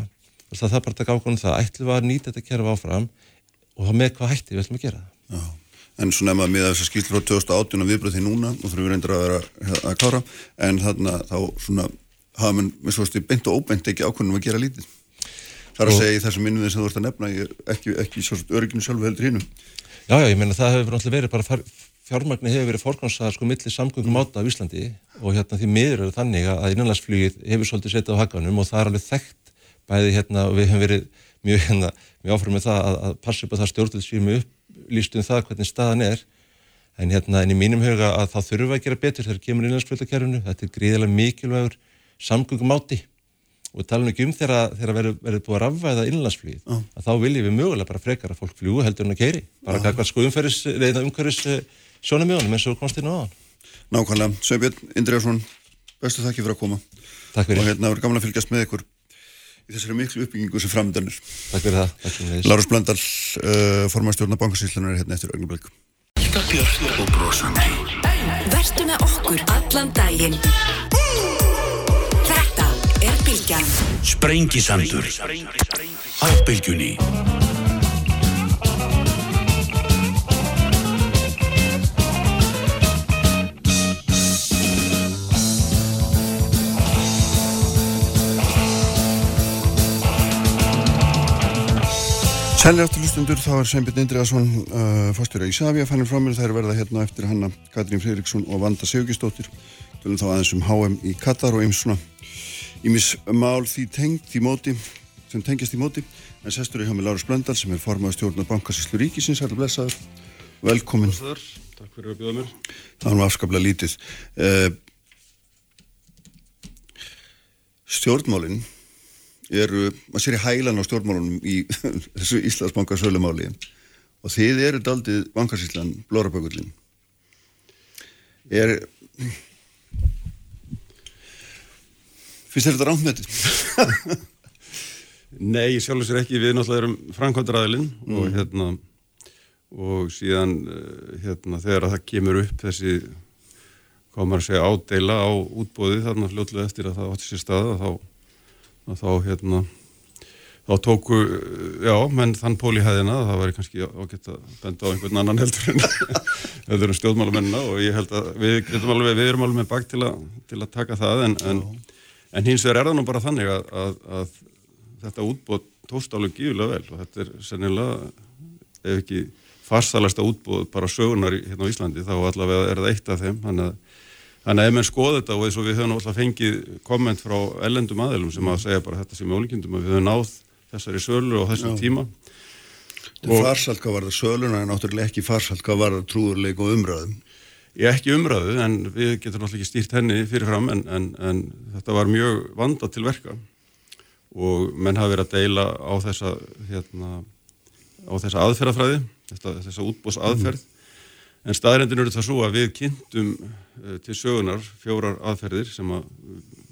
Það þarf bara að taka ákvörðinu það. Ætlum að nýta þetta kerfi áfram og það með hvað hætti við ætlum að gera það?
Já. En svo nefna með þess að skýrslu frá 2018 og viðbröð því núna og þurfum við reyndir að vera að- að klára en þarna þá svona hafa mann, með svo stu, beint og óbeint ekki ákvörnum að gera lítið. Það er að segja í þessum innviðin sem þú ert að nefna ekki, ekki svo örygginu sjálfu heldur hinnum.
Já, já, ég meina það hefur náttúrulega verið bara far- fjármagni hefur verið forgansaðar sko milli samgöngum áta á Íslandi og hérna því miður eru þannig að innanlandsflugið hefur svolítið setið á hakanum og það er alveg þekkt bæði hérna og við hefum verið mjög, hérna, mjög áfram með það að, að passa upp að það stjórnvöld séu með upplýst um það hvernig staðan er. En hérna en í mínum huga að það þurfa að gera betur þegar kemur innanlandsflugtakerfinu þetta er gríðilega mikilvægur samgöngum áti og við talum ekki um þegar, verður, búið að rafvæða innlandsflugið að þá viljum við mögulega bara frekar að fólk fljúi heldur en að keiri bara kakvað sko umferðis, reyna umhverfis sjónumjónum eins og komst inn á hann
Nákvæmlega, Sveinbjörn Indriðarsson, bestu þakki fyrir að koma.
Takk fyrir,
og hérna verður gaman að fylgjast með ykkur í þessari miklu uppbyggingu sem framdannir.
takk fyrir það takk fyrir
Lárus Blöndal, uh, formastjórna bankasýslunar er hérna eftir augnablik.
Vertu með okkur allan daginn. Þetta er Bilgjan
Sprengisandur. Á bylgjunni
Sælir aftur hlustundur, þá er Sveinbjörn Indriðarsson uh, fórstjóra í Savia, fannir frá mér, þær verða hérna eftir hanna Katrín Fridriksson og Vanda Sigurgistóttir tölum þá aðeins um HM í Katar og eins svona ímis mál því tengt í móti, sem tengjast í móti. En sestur er hjá mig Lárus Blöndal sem er formaður stjórnar bankasíslu ríkisins, hættu blessaður. Velkomin,
takk fyrir að bjóða mér.
það var afskaplega lítið. Uh, stjórnmálin eru, maður sér í hælan á stjórnmálunum í (laughs) þessu Íslandsbanka sölumáli. Og þið eru daldið bankasýslan blórabökullin er finnst þetta þetta? (laughs)
Nei, ég sjálfur sér ekki, við náttúrulega erum framkvæmdaraðilinn og hérna og síðan eh, hérna þegar að það kemur upp þessi maður að segja ádeila á útbóði þarna fljótlega eftir að það átti sér staða þá, þá hérna þá tóku, já, menn þann pól í hæðina að það væri kannski ágætt að benda á einhvern annan heldur en (laughs) heldur en stjórnmálamennina og ég held að við, alveg, við erum alveg með bak til, til að taka það en, en, en hins vegar er það nú bara þannig að, að, að þetta útbóð tókst alveg gífulega vel og þetta er sennilega, ef ekki farsalasta útbóð bara sögunar hérna á Íslandi, þá allavega er það eitt af þeim, þannig að Þannig að ef menn skoða þetta og eins og við höfum alltaf fengið komment frá ellendum aðilum sem að segja bara þetta sem er ólíkindum að við höfum náð þessari sölu og þessum tíma.
Þetta er farsalt hvað var það söluna en náttúrulega ekki farsalt hvað var það trúðurleik og umræðum.
Ég ekki umræðu en við getum náttúrulega ekki stýrt henni fyrirfram en, en, en þetta var mjög vanda til verka. Og menn hafa verið að deila á þessa, hérna, á þessa aðferðafræði, þessa, þessa útbús aðferð en staðrendin eru það svo að við kynntum uh, til sögunar fjórar aðferðir sem að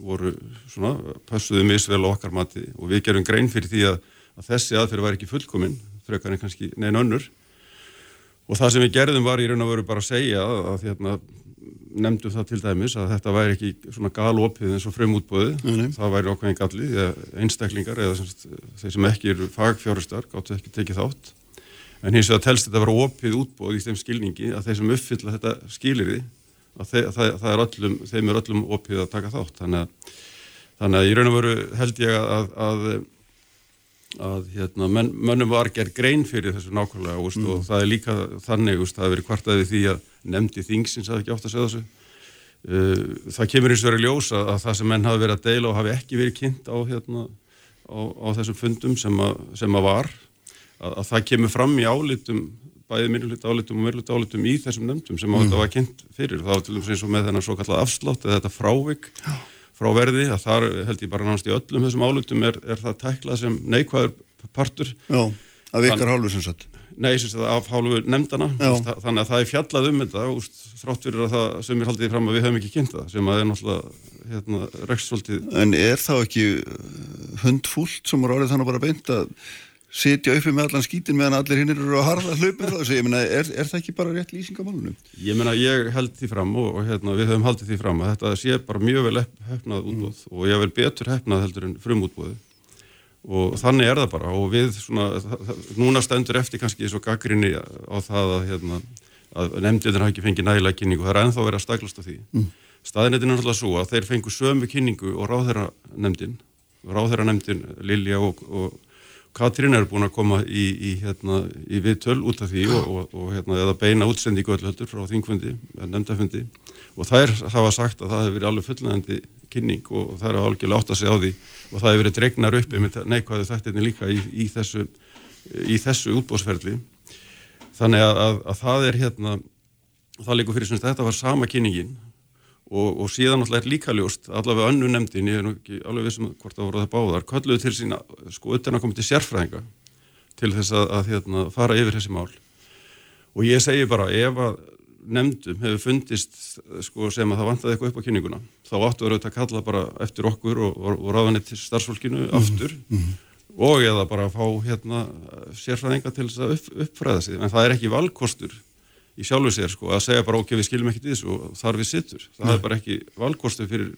voru svona, passuðu misvel okkar mati og við gerum grein fyrir því að, að þessi aðferð var ekki fullkomin, frekar en kannski neina önnur Og það sem við gerðum var í raun og veru bara að segja að, hérna, nefndum það til dæmis að þetta væri ekki svona galopið eins og frumútbóði,
Nei, nei.
það væri ákveðin galli, eða einstaklingar eða sem, sagt, þeir sem ekki eru fagfjárustar gáttu ekki tekið þátt. En hins vegar telst þetta að vera opið útbóð í þeim skilningi að þeir sem uppfylla þetta skilirði, að þeir, það, það er öllum, þeim er öllum opið að taka þátt. Þannig að, þannig að í raun og veru held ég að, að að hérna, menn, mönnum var gerð grein fyrir þessu nákvæmlega úst, og það er líka þannig, úst, það hefur verið kvartaði því að nefndi þingsins hafi ekki átt að segja þessu uh, það kemur eins og verið ljós að, að það sem menn hafi verið að deila og hafi ekki verið kynnt á, hérna, á, á þessum fundum sem, að, sem að var að, að það kemur fram í álitum bæði minnuluta álitum og meiruluta álitum í þessum nefndum sem mm. þetta var kynnt fyrir var til dæmis eins og með þennan svo kallað afslátt eða þetta frávik frá verði að þar held ég bara náttúrulega í öllum þessum álutum er, er það tæklað sem neikvæður partur
Já, af ykkar hálfu sem sagt.
nei, sem sagt, af hálfu nefndana
Já.
Þannig að það er fjallað um þetta úst, þrátt fyrir að það sem er haldið fram að við höfum ekki kynnt það sem að er náttúrulega hérna, rekst svolítið
En er þá ekki hundfúlt sem er orðið þannig bara beint að sitja uppi með allan skítin meðan allir hinn eru að harða hlaupa frá þessu? Ég meina, er, er það ekki bara rétt lýsing á málunum?
Ég meina, ég held því fram og, og hérna, við höfum haldið því fram að þetta sé bara mjög vel hefnað útbóð og ég vel betur hefnað heldur en frumútbóði og þannig er það bara og við svona, það, núna stendur eftir kannski svo gaggrinni á það að, hérna, að nefndirinn hafi ekki fengið nægilega kynningu, það er ennþá verið að staglast á því. Mm. Staðinettin er náttúrulega svo að þeir fengu sömu kynningu og ráðherra nefndin, ráðherra nefndin Lilja og, og Katrín er búin að koma í, í, hérna, í viðtöl út af því og, og, og hérna, eða beina útsendingu öll heldur frá þingfundi, nefndafundi. Og þær hafa sagt að það hefur verið alveg fullnægandi kynning og, það er algjörlega átt að segja á því og það hefur verið dregnar uppi með neikvæðu þættinni líka í, í þessu, þessu útbóðsferli þannig að, að, að það er hérna það líka fyrir sem þetta var sama kynningin og, og síðan alltaf er líka ljóst allavega önnu nefndin, ég er nú ekki alveg vissum hvort það voru það báðar, kölluðu til sína sko utan að koma til sérfræðinga til þess að, að hérna, fara yfir þessi mál. Og ég segi bara ef að nefndum hefur fundist sko, sem að það vantaði eitthvað upp á kynninguna þá áttu auðvitað að kalla bara eftir okkur og, og, og ráðanett til starfsfólkinu aftur. og eða bara fá hérna, sérfræðinga til þess að upp, uppfræða sig. En það er ekki valkostur í sjálfu sér sko, að segja bara ok, við skiljum ekkert í þessu og þar við sittur. Það er bara ekki valkostu fyrir,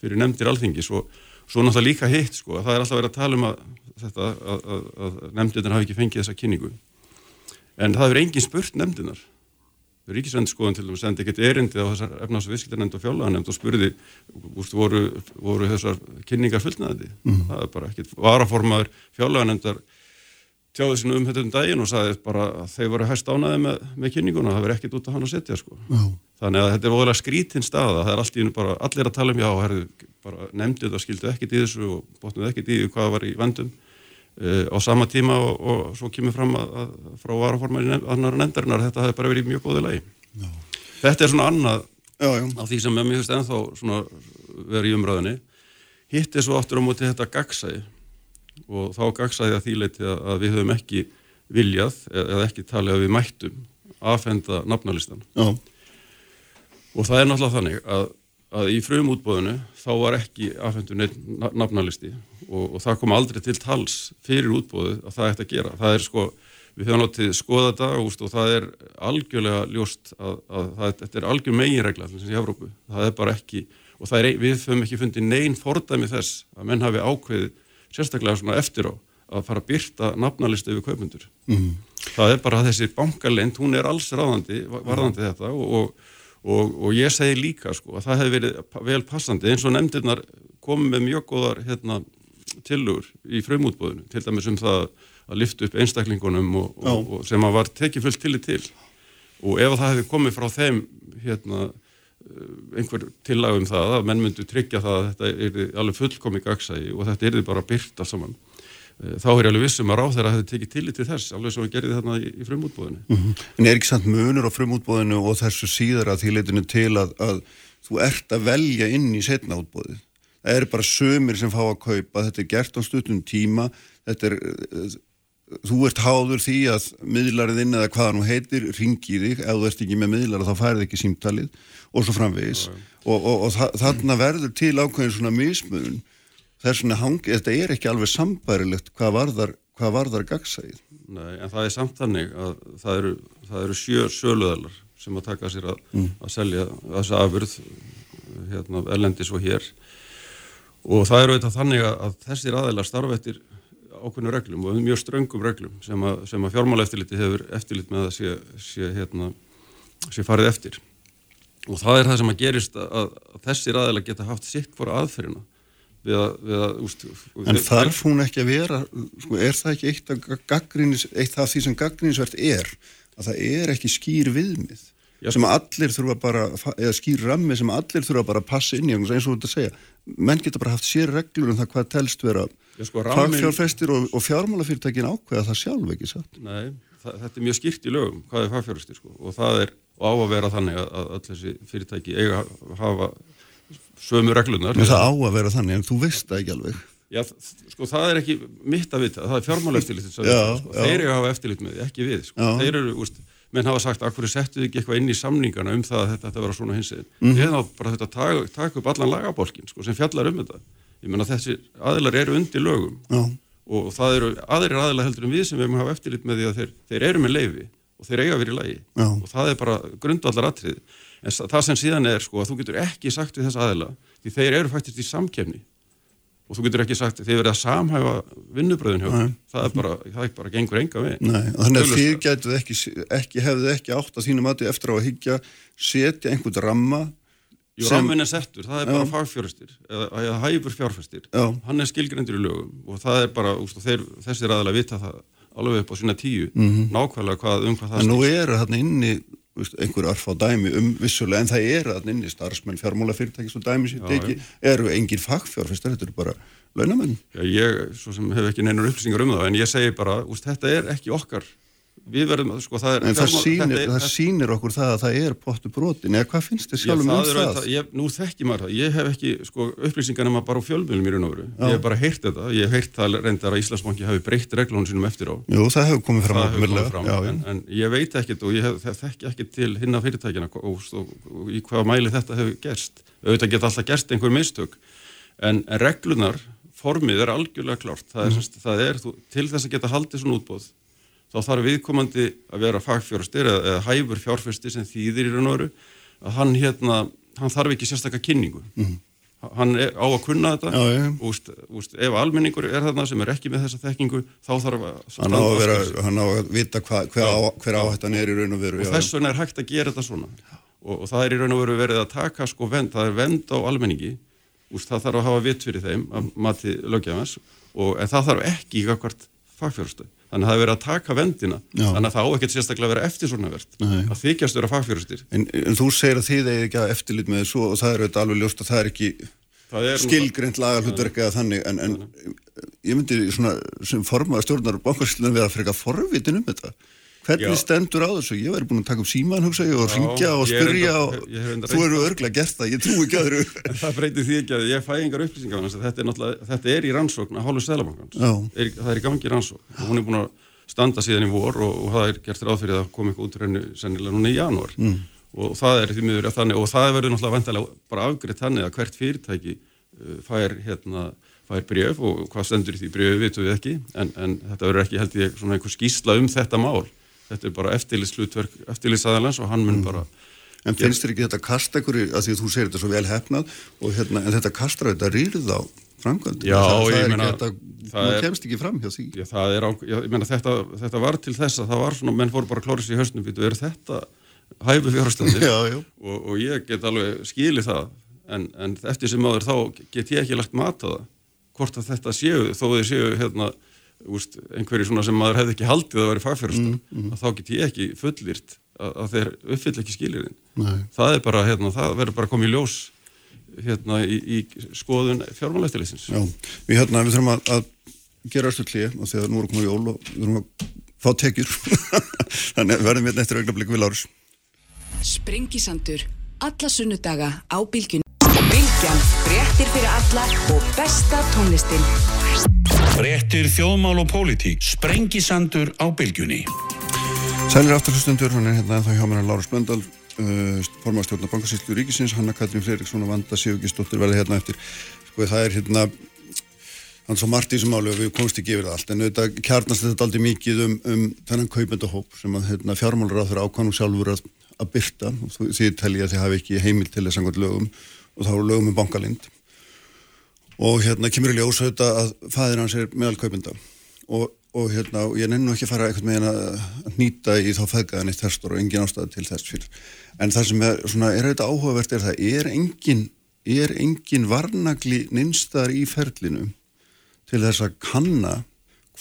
fyrir nefndir alþingis og svo náttúrulega líka hitt sko, að það er alltaf verið að tala um að, þetta, að, að, að nefndirnar hafi ekki fengið þessa kynningu. En það hefur engin spurt nefndirnar. Ríkisvendskoðan til dæmis sendi ekkert erindi á þessar efnás- og viðskiptarnefnd og fjárlaganemnd og spurði úst, voru, voru þessar kynningar fullnaði. Það er bara ekkert varaformaður fjárlaganemndar tjáði sín um þetta um daginn og sagði bara að þeir voru hæst ánaði með, með kynninguna, það verið ekkert út af hann að setja sko.
Já.
Þannig að þetta er voðalega skrítin staða, það er allt í einu bara, allir að tala um já, herðu, bara nefndið það skildu ekkert í þessu og bóttuð ekkert í hvað var í vendum uh, á sama tíma og, og svo kemur fram að, að frá varaformari nefn, annar nefndarinnar þetta hefði bara verið í mjög góði lagi. Já. Þetta er svona annað
Já, já.
á því sem mér finnst ennþá verið í umræðinni. Hitt er svo aftur á móti þetta gagsæði og þá gagsæði að því leiti að, við höfum ekki viljað eða ekki talið að við mættum aðfenda nafnalistan.
Já.
Og það er náttúrulega þannig að, að í frumútbóðinu þá var ekki na- nafnalisti og, og það kom aldrei til tals fyrir útbóðu að það ætti að gera. Það er sko, við höfum látið skoða þetta úst, og það er algjörlega ljóst að, að það, þetta er algjör meginregla í Evrópu. Það er bara ekki, og er, við höfum ekki fundið neinn fordæmi þess að menn hafi ákveðið sérstaklega svona eftir á að fara að byrta nafnalisti yfir kaupundur. Mm. Það er bara þessi bankalend, hún er alls ráðandi varðandi þetta og, og, og, og ég segi líka sko að það hefði verið vel passandi eins og nefndirnar komið með mjög góðar hérna, tillögur í frumútbóðinu, til dæmis um það að lifta upp einstaklingunum og, sem að var tekið fullt tillit til og ef það hefði komið frá þeim hérna einhver tillagum það að menn myndu tryggja það að þetta er alveg fullkomi gagsægi og þetta er bara byrta saman Eh, þá er ég alveg vissum að ráð þeirra hefði tekið tillit til þess alveg svo við gerðum þarna í, í frumútbóðinu
Mhm. En er ekki samt munur á frumútbóðinu og þessu síðara því leitinu til að, að þú ert að velja inn í setna útbóðið? Það eru bara sömur sem fá að kaupa, þetta er gert á stuttum tíma, þetta er, eh, þú ert háður því að miðlarinn eða hvaða nú heitir ringi þig, ef þú ert ekki með miðlar þá færið ekki símtalið og svo framvegis. Og, og, og þa þarna verður til ákveðin svona mismunum þess vegna hangi, þetta er ekki alveg sambærilegt hvað varðar, hvað varðar gagsæðið.
Nei, en það er samt þannig að það eru, það eru sjö söluðalar sem að taka sér að, að selja þessa afurð hérna, ellendis og hér. Og það eru þetta þannig að, að þessir aðeinar starfa eftir ákveðnu reglum og mjög ströngum reglum sem að, að fjármála eftirliti hefur eftirlit með að sé, sé, hérna, sé farið eftir. Og það er það sem að gerist að, að þessir aðeinar geta haft sitt hvora aðferðina við að, við að úst,
En þarf hún ekki að vera, sko, er það ekki eitt af, gaggrínis, eitt af því sem gaggrínisvert er, að það er ekki skýr viðmið,
Já.
sem allir þurfa bara, eða skýr rammi sem allir þurfa bara að passa inn í, eins og að segja, menn geta bara haft sér reglur um það hvað telst vera
sko,
fagfjárfestir og, og fjármálafyrirtækin ákveða það sjálf ekki satt.
Nei, það, þetta er mjög skýrt í lögum hvað er fagfjárfestir sko og það er á að vera þannig að, að öll þessi fyrirtæki eiga að hafa sömu reglunar.
En það á að vera þannig, en þú veist það ekki alveg.
Já, sko það er ekki mitt að vita, það er fjármála eftirlit sko. Þeir eru að hafa eftirlit með ekki við menn hafa sagt, akkur settu þið ekki eitthvað inn í samningana um það að þetta, þetta vera svona hins mm þá bara þetta taka, taka upp allan lagabolkin sko, sem fjallar um þetta, ég menna þessi aðilar eru undir lögum.
Já,
og það eru aðrir aðilar heldur en við sem við erum að hafa eftirlit með því að þeir, þeir eru með leifi og þeir eiga vera í lagi.
Já.
og það er bara grundvallar atrið en það sem síðan er sko að þú getur ekki sagt við þessa aðila því þeir eru faktist í samkefni og þú getur ekki sagt þeir verið að samhæfa vinnubröðin hjá þeim. það er bara, það er bara gengur enga við
nei, þannig að þið gætuð ekki, ekki, hefðu ekki átt að þínu mati eftir á að hyggja, setja einhvern ramma
Jú,
sem-
rammin er settur, það er bara fagfjörustir eða, eða hæfur fjárfestir
Já.
hann er skilgrendur í lögum og það er bara, úst, þeir, þessir aðila vita það alveg upp á sína tíu nákvæmlega hvað, um hvað það
Mhm. En nú eru þarna inni einhver arf á dæmi um vissulega en það eru þarna inni starfsmenn fjármálafyrirtæki svo dæmi sér teki, eru engin fagfjárfistar, þetta eru bara launamenn.
Já, ég, svo sem hef ekki neinar upplýsingar um það, en ég segi bara, úst, þetta er ekki okkar. Við verðum, að, sko, það er...
En það
fjármál-
sýnir,
þetta
það sýnir okkur það að það er pottu brotin, eða hvað finnst þið
Já,
sjálfum um
það
það?
ég, nú þekki maður það, ég hef ekki sko, upplýsingar nema bara á fjölmjölum í raun og veru. Ég hef bara heyrt þetta, ég hef heyrt það reyndar að Íslandsbanki hafi breytt reglunum sínum eftir á.
Jú, það hefur komið fram Já, já.
en, en ég veit ekkert og ég hef, þe- þekki ekkert til hinna fyrirtækina og, og, og, í hvaða mæli þetta hefur gerst. Auðvitað geta alltaf gerst einhver mistök, en, en reglunar, formið er algjörlega klárt. Það er, mm. það er þú, til þess að geta haldið svona útbóð, þá þarf viðkomandi að vera fagfjárfestir eða, eða hæfur fjárfestir sem þýðir í raun og veru, að hann, hérna, hann þarf ekki sérstakka kynningu. Hann er á að kunna þetta.
Já,
og úst, úst, ef almenningur er þarna sem er ekki með þessa þekkingu, þá þarf að
Hann á að, vera, hann á að vita hva, hver, á, hver áhættan er í raun og veru.
og
já,
þess vegna er hægt að gera þetta svona. Og, og það er í raun og veru verið að taka sko vend, það er vend á almenningi. Úst, það þarf að hafa vitt fyrir þeim að mati lögjafans en það þarf ekki í akkvart fagfjörustöð þannig að það er verið að taka vendina
Já.
þannig að það á ekkert sérstaklega að vera eftir svona verð að þykjast vera fagfjörustir
En, en þú segir að þið eigi ekki að eftirlit með þessu og það er auðvitað alveg ljóst að það er ekki skilgreint lagalhutverk eða þannig. En, en ég myndi svona sem formaða stjórnar bankarslunar vera frekar forvitin um þetta. Hvernig
Já.
stendur á þessu? Ég væri búin að taka upp síman hugsa ég og ringja og
er
spyrja og þú eru
það.
örglega gert það, ég trú ekki öðru.
En (laughs) það breytir því ekki að ég fæ engar upplýsingar þess að þetta er náttúrulega, þetta er í rannsókn að hálfu. Er, það er í gangi rannsókn hún er búin að standa síðan í vor og, og það er gert ráð fyrir að koma eitthvað út henni sennilega núna í janúar. Mm. Og það er því miður að þannig, og það verður náttúrulega þannig að hérna fær brjöf og hvað stendur í því brjöfu vitum við ekki en, en þetta verður ekki held ég svona einhver skýsla um þetta mál þetta er bara eftirlitslutverk eftirlitsaðalans og hann mun bara
En finnst þér ekki þetta kasta ykkur, að því að þú segir þetta svo vel hefnað, og hérna, en þetta kastar þetta rýrð á framkvæmdum. Það, það
ég meina,
ekki þetta,
það er-
kemst ekki fram hjá því.
Já, það er já, ég meina þetta, þetta var til þess að það var svona, menn fóru bara að klóra sér í hausnum, býtu, er þetta hæfu (laughs)
já.
Og, og ég get alveg skilið það, en, en eftir sem áður þá get ég ekki lagt mat á það, hvort að þetta séu, þó þeir séu hérna, úst, einhverju svona sem maður hefði ekki haldið að vera fagfjárastar,
Mm,
að þá get ég ekki fullirt að, að þeir uppfyll ekki skilirinn.
Nei.
Það er bara, hérna, það verður bara komið í ljós hérna í, í skoðun fjármálæftileysins.
Já, við, hérna, við þurfum að, að gera östu klíð og þegar nú erum komið jól og við þurfum að fá tekjur (laughs) þannig að við verðum hérna eftir augnablik við Lárus
Sprengisandur. Alla sunnudaga á bylgjun. Bylgjan. Fréttir fyrir alla og besta tónlistin.
Fréttir þjóðmál og pólitík. Sprengisandur á bylgjunni.
Sælir afturhustundur, hann er hérna þá hjá mér hann Lárus Blöndal uh, formastjórnar bankasýslu ríkisins, Hanna Katrín Freiriksson og Vanda Sigurgisdóttir verði hérna eftir sko það er hérna hann svo margt í þessum máli og við komst ekki yfir það allt en auðvitað kjarnast þetta aldrei mikið um, um þennan kaupendahóp sem að hérna, fjármálur á þeirra ákvæmum sjálfur að, að byrta og þú- því telji að þið hafi ekki heimil til þess að lögum og þá eru lögum um bankalind. Og hérna kemur í ljós auðvitað að fæðir hans er meðal kaupenda og, og hérna og ég nennu ekki að fara eitthvað með hérna að nýta í þá feðgaðan eitt þessar og engin ástæða til þess fyrir. En það sem er, svona, er auðvitað áhugavert er það er engin, er engin varnagli nynstaðar í ferlinu til þess að kanna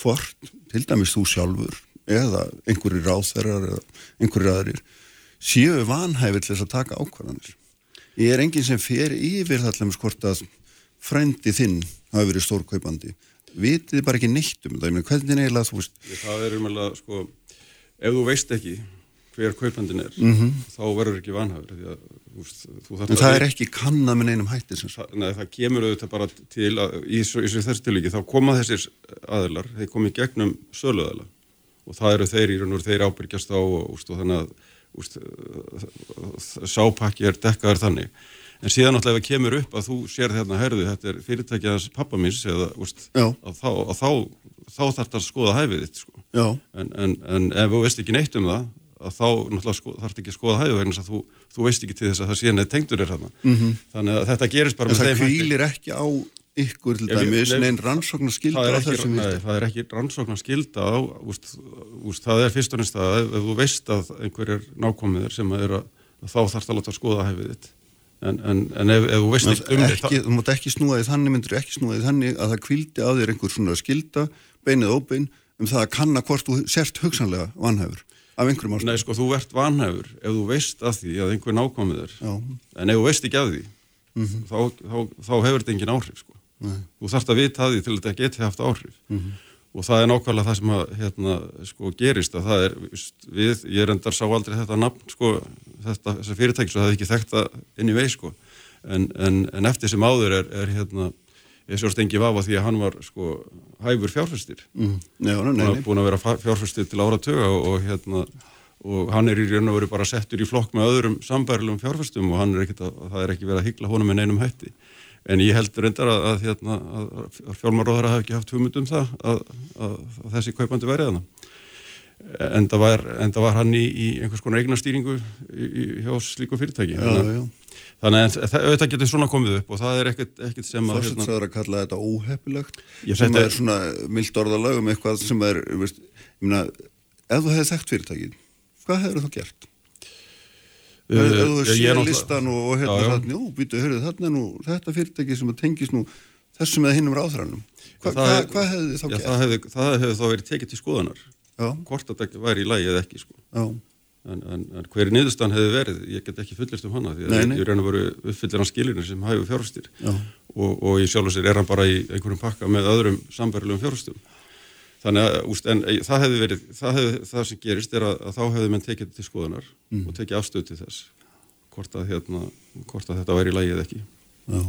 hvort, til dæmis þú sjálfur eða einhverjir ráþærar eða einhverjir aðrir séu þess að taka ákvarðanir ég er enginn sem fer yfir það til dæmis hvort að frændi þinn hafi verið stórkaupandi vitið bara ekki neitt um það ég meina, hvernig eiginlega þú veist
Það er umhverfað, sko, ef þú veist ekki hver kaupandin er, þá verður ekki vanhafur. Því að,
Mhm. en það er ekki kannað með neinum hætti
það, nei, það kemur auðvitað bara til að í í svo þessu tilvíki þá koma þessir aðilar, þeir komi gegnum söluaðila og það eru þeir í raun og þeir ábyrgjast á og, úst, og þannig að úst, sápakki er dekkaður þannig. En síðan náttúrulega ef það kemur upp að þú sér hérna herðu, þetta er fyrirtækið hans pappa míns eða úst, að þá, að þá, þá þarf þetta að skoða hæfið þitt sko. en, en, en ef þú veist ekki neitt um það að þá náttúrulega sko, þarf ekki að skoða hæfið vegna þú, þú veist ekki til þess að það sé neð tengdur er hérna þannig að þetta gerist bara
en
með
það
þeim hætti.
kvílir ekki á ykkur til dæmis
nei,
neinn rannsóknar skilda
það er ekki,
þessum
nei, það er ekki rannsóknar skilda á, úst, úst, það er fyrst og nýst að ef, þú veist að einhverjir nákomiðir sem að er að, að þá þarf það að láta að skoða hæfið þitt en, en, en ef, ef þú veist
Men
ekki um
ekki, þú mátt ekki snúa því þannig myndir ekki snúa því þannig að það kvildi á þér einhver svona skilda beinið óbein um það að kanna hvort þú sért hugsanlega vanhæfur af einhverjum ástæðum
Nei, sko, þú ert vanhæfur ef þú veist að því að einhver
Já. Mhm.
en ef þú veist ekki að því þá, þá, þá hefur þetta engin áhrif sko. Þú þarft að vita að því til að þetta geti haft áhrif
Mhm.
og það er nákvæmlega það sem að, hérna, sko, gerist að það er við, ég reyndar sá aldrei þetta nafn sko, þetta, þessa fyrirtæki svo það hefði ekki þekkt það inn í vei sko. en, en, en eftir sem áður er, er hérna, ég sjóst engi vafa því að hann var sko, hæfur fjárfæstir
mm. Nei, nei,
búin
nei,
að, vera fjárfæstir til áratöga og, og hérna og hann er í raun og veru bara settur í flokk með öðrum sambærilegum fjárfæstum og hann er ekkit að, það er ekki verið að hyggla honum með neinum hætti en ég held reyndar að, að, hérna, að, að fjármáróðara hafi ekki haft hugmynd um það að, að, að þessi kaupandi verið hana en það var, það var hann í, í einhvers konar eignastýringu í, í, hjá slíku fyrirtæki
já,
þannig,
já.
þannig að það, auðvitað getur svona komið upp og það er ekkert, ekkert sem að hérna,
Fórsetsaður að kalla þetta óheppilegt
Ég
sem
þetta
er
er-
svona mild orðalag um eitthvað sem er, ég meina, ef þú hefði þekkt fyrirtækið, hvað hefur þú gert? Þú
ég náttúrulega-
listan og, og hérna
Já, já.
þarna, jú, býtu, hörðu, þarna er nú þetta fyrirtæki sem að tengist nú þessum eða hinnum ráðhrannum. Hva,
Það
hva, hvað hefði þá gert?
það hefði, það hefði þá verið tekið til skoðanar hvort þetta væri í lagi eða ekki sko.
já,
en, en, en hver niðurstan hefði verið ég get ekki fullist um hana því að ég, ég reyna að vera uppfyllir hann skilinir sem hæfu fjárfæstir
já,
og, og í sjálf og sér er hann bara í einhverjum pakka með öðrum sambærilegum fjárfæstum þannig að úst, en, eh, það hefði verið það, hefði, það sem gerist er að, að þá hefði menn tekið til skoðanar
Mm.
og tekið afstöð til þess hvort að, hérna, hvort að þetta væri í lagi eða ekki
já.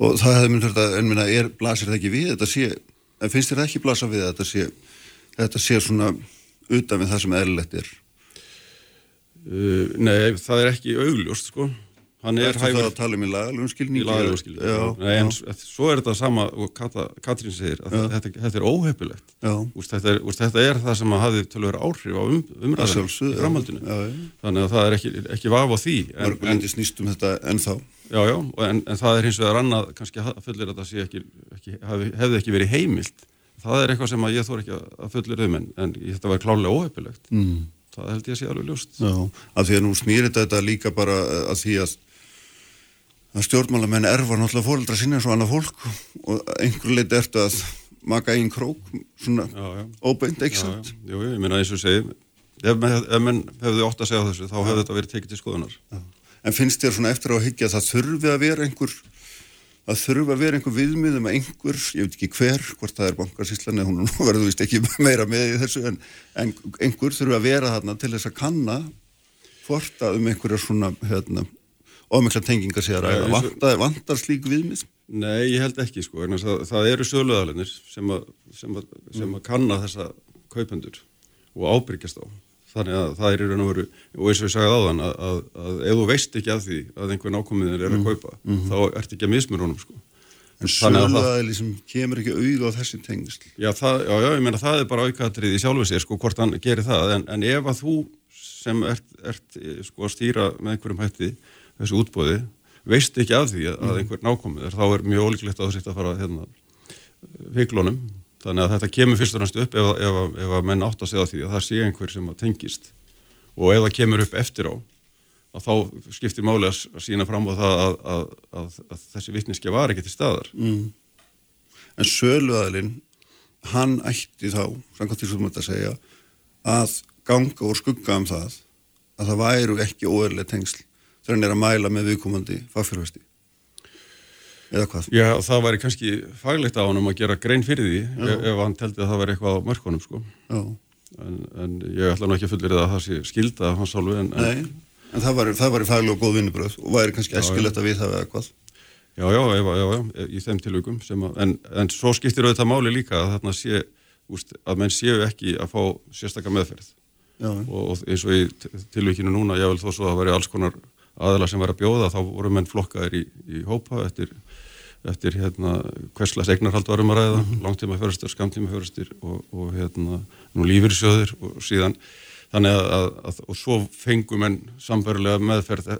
Og það hefði myndur þetta, en minna, er, blasir það ekki við þetta sé, en finnst þér ekki blasa við að þetta sé, þetta sé svona utan við það sem eðlilegt er?
uh, Nei, það er ekki augljóst sko hann er
Ertu það
hæfur
að tala um í lagalum skilningi?
í lagalegum skilningi.
Já,
Nei, en svo er þetta sama og Katrín segir að þetta, þetta er óheppilegt
já.
Úst, þetta, er, úst, þetta er það sem að hafði tölur áhrif á um,
Að
umræðinu í framhaldinu
Já, já.
þannig að það er ekki, ekki vaf á því
Mörgulendi snýst um þetta ennþá.
já, já, en, en það er hins vegar annað kannski að fullir að það sé ekki, ekki hefði ekki verið heimilt það er eitthvað sem að ég þór ekki að- að fullir um en, en þetta var klálega óheppilegt
Mm.
það held ég að sé alveg ljóst
Já, af því að nú snýr þetta þetta líka bara að því að að stjórnmálamenn erfa náttúrulega fóreldra sinni eins og annað fólk og einhver leiti ertu að maka einn krók svona
Já, já.
óbeint, ekki
Já,
sant?
já, jú, ég meina eins og segi ef, ef menn hefðu ótt að segja þessu þá hefði þetta verið tekið til skoðunar
En finnst þér svona eftir á að hyggja að það þurfi að vera einhver að þurfi að vera einhver viðmiðum að einhver, ég veit ekki hver, hvort það er bankarsýslan eða hún (laughs) verður vist ekki (laughs) meira með í þessu en, en einhver þurfi að vera þarna til þess að kanna hvort að um einhverja svona hérna, ómikla tengingar sé að ræða.
og-
Vantar, vantar slík viðmið?
Nei, ég held ekki sko, vegna þess að það eru söluðalinir sem, að- sem, að- sem að kanna þessa kaupendur og ábyrgjast á. Þannig að það er í raun og veru, og eins og ég sagði áðan, að, að, að ef þú veist ekki af því að einhver nákomiðin er að kaupa, þá ert ekki að mismur honum sko.
En
að það-
söluaðili sem kemur ekki auð á þessi tengsl.
Já, það, já, já, ég meina það er bara aukaðatrið í sjálfu sér, sko, hvort hann gerir það, en, en ef að þú sem ert, ert eh, sko, að stýra með einhverjum hætti þessu útbóði, veist ekki af því að, að einhver nákomið er, þá er mjög ólíklegt að þú sitt að fara hérna viklunum, þannig að þetta kemur fyrst og næst upp ef, ef, ef að menn átt að segja því að það sé einhver sem að tengist og ef það kemur upp eftir á að þá skiptir máli að, sína fram á það að, að, að, að þessi vittniski var ekki til staðar.
Mm. En söluaðilinn, hann ætti þá, samkvæmt því sem þetta segja, að ganga úr skugga um það að það væru ekki óerlega tengsl þegar hann er að mæla með viðkomandi fagfjörfesti. Eða hvað?
Já, það væri kannski faglegt á honum að gera grein fyrir því ef, ef hann teldi að það væri eitthvað á mörkunum sko.
Já.
en, en ég ætla nú ekki að fullir að það sé skilda hans hálfu en, en
en það væri, það væri faglega og góð vinnubröð og væri kannski
Já,
æskilegt að við það eða hvað.
já, já, já, já, já, í þeim sem að, en, en svo skiptir auðvitað máli líka að þarna sé, úst, að menn séu ekki að fá sérstakka meðferð
Já,
og, og eins og í t- tilvíkinu núna, ég vil þó svo að það væri alls konar aðila sem væri að bjóða, þá voru menn flokkaðir í, í hópa eftir, eftir hérna, hverslas eignarhald varum að ræða, -hmm. langtíma fjörustir, skamtíma fjörustir og, og hérna, nú lífyrsjóðir og síðan, þannig að, að, að og svo fengum menn sambarilega meðferð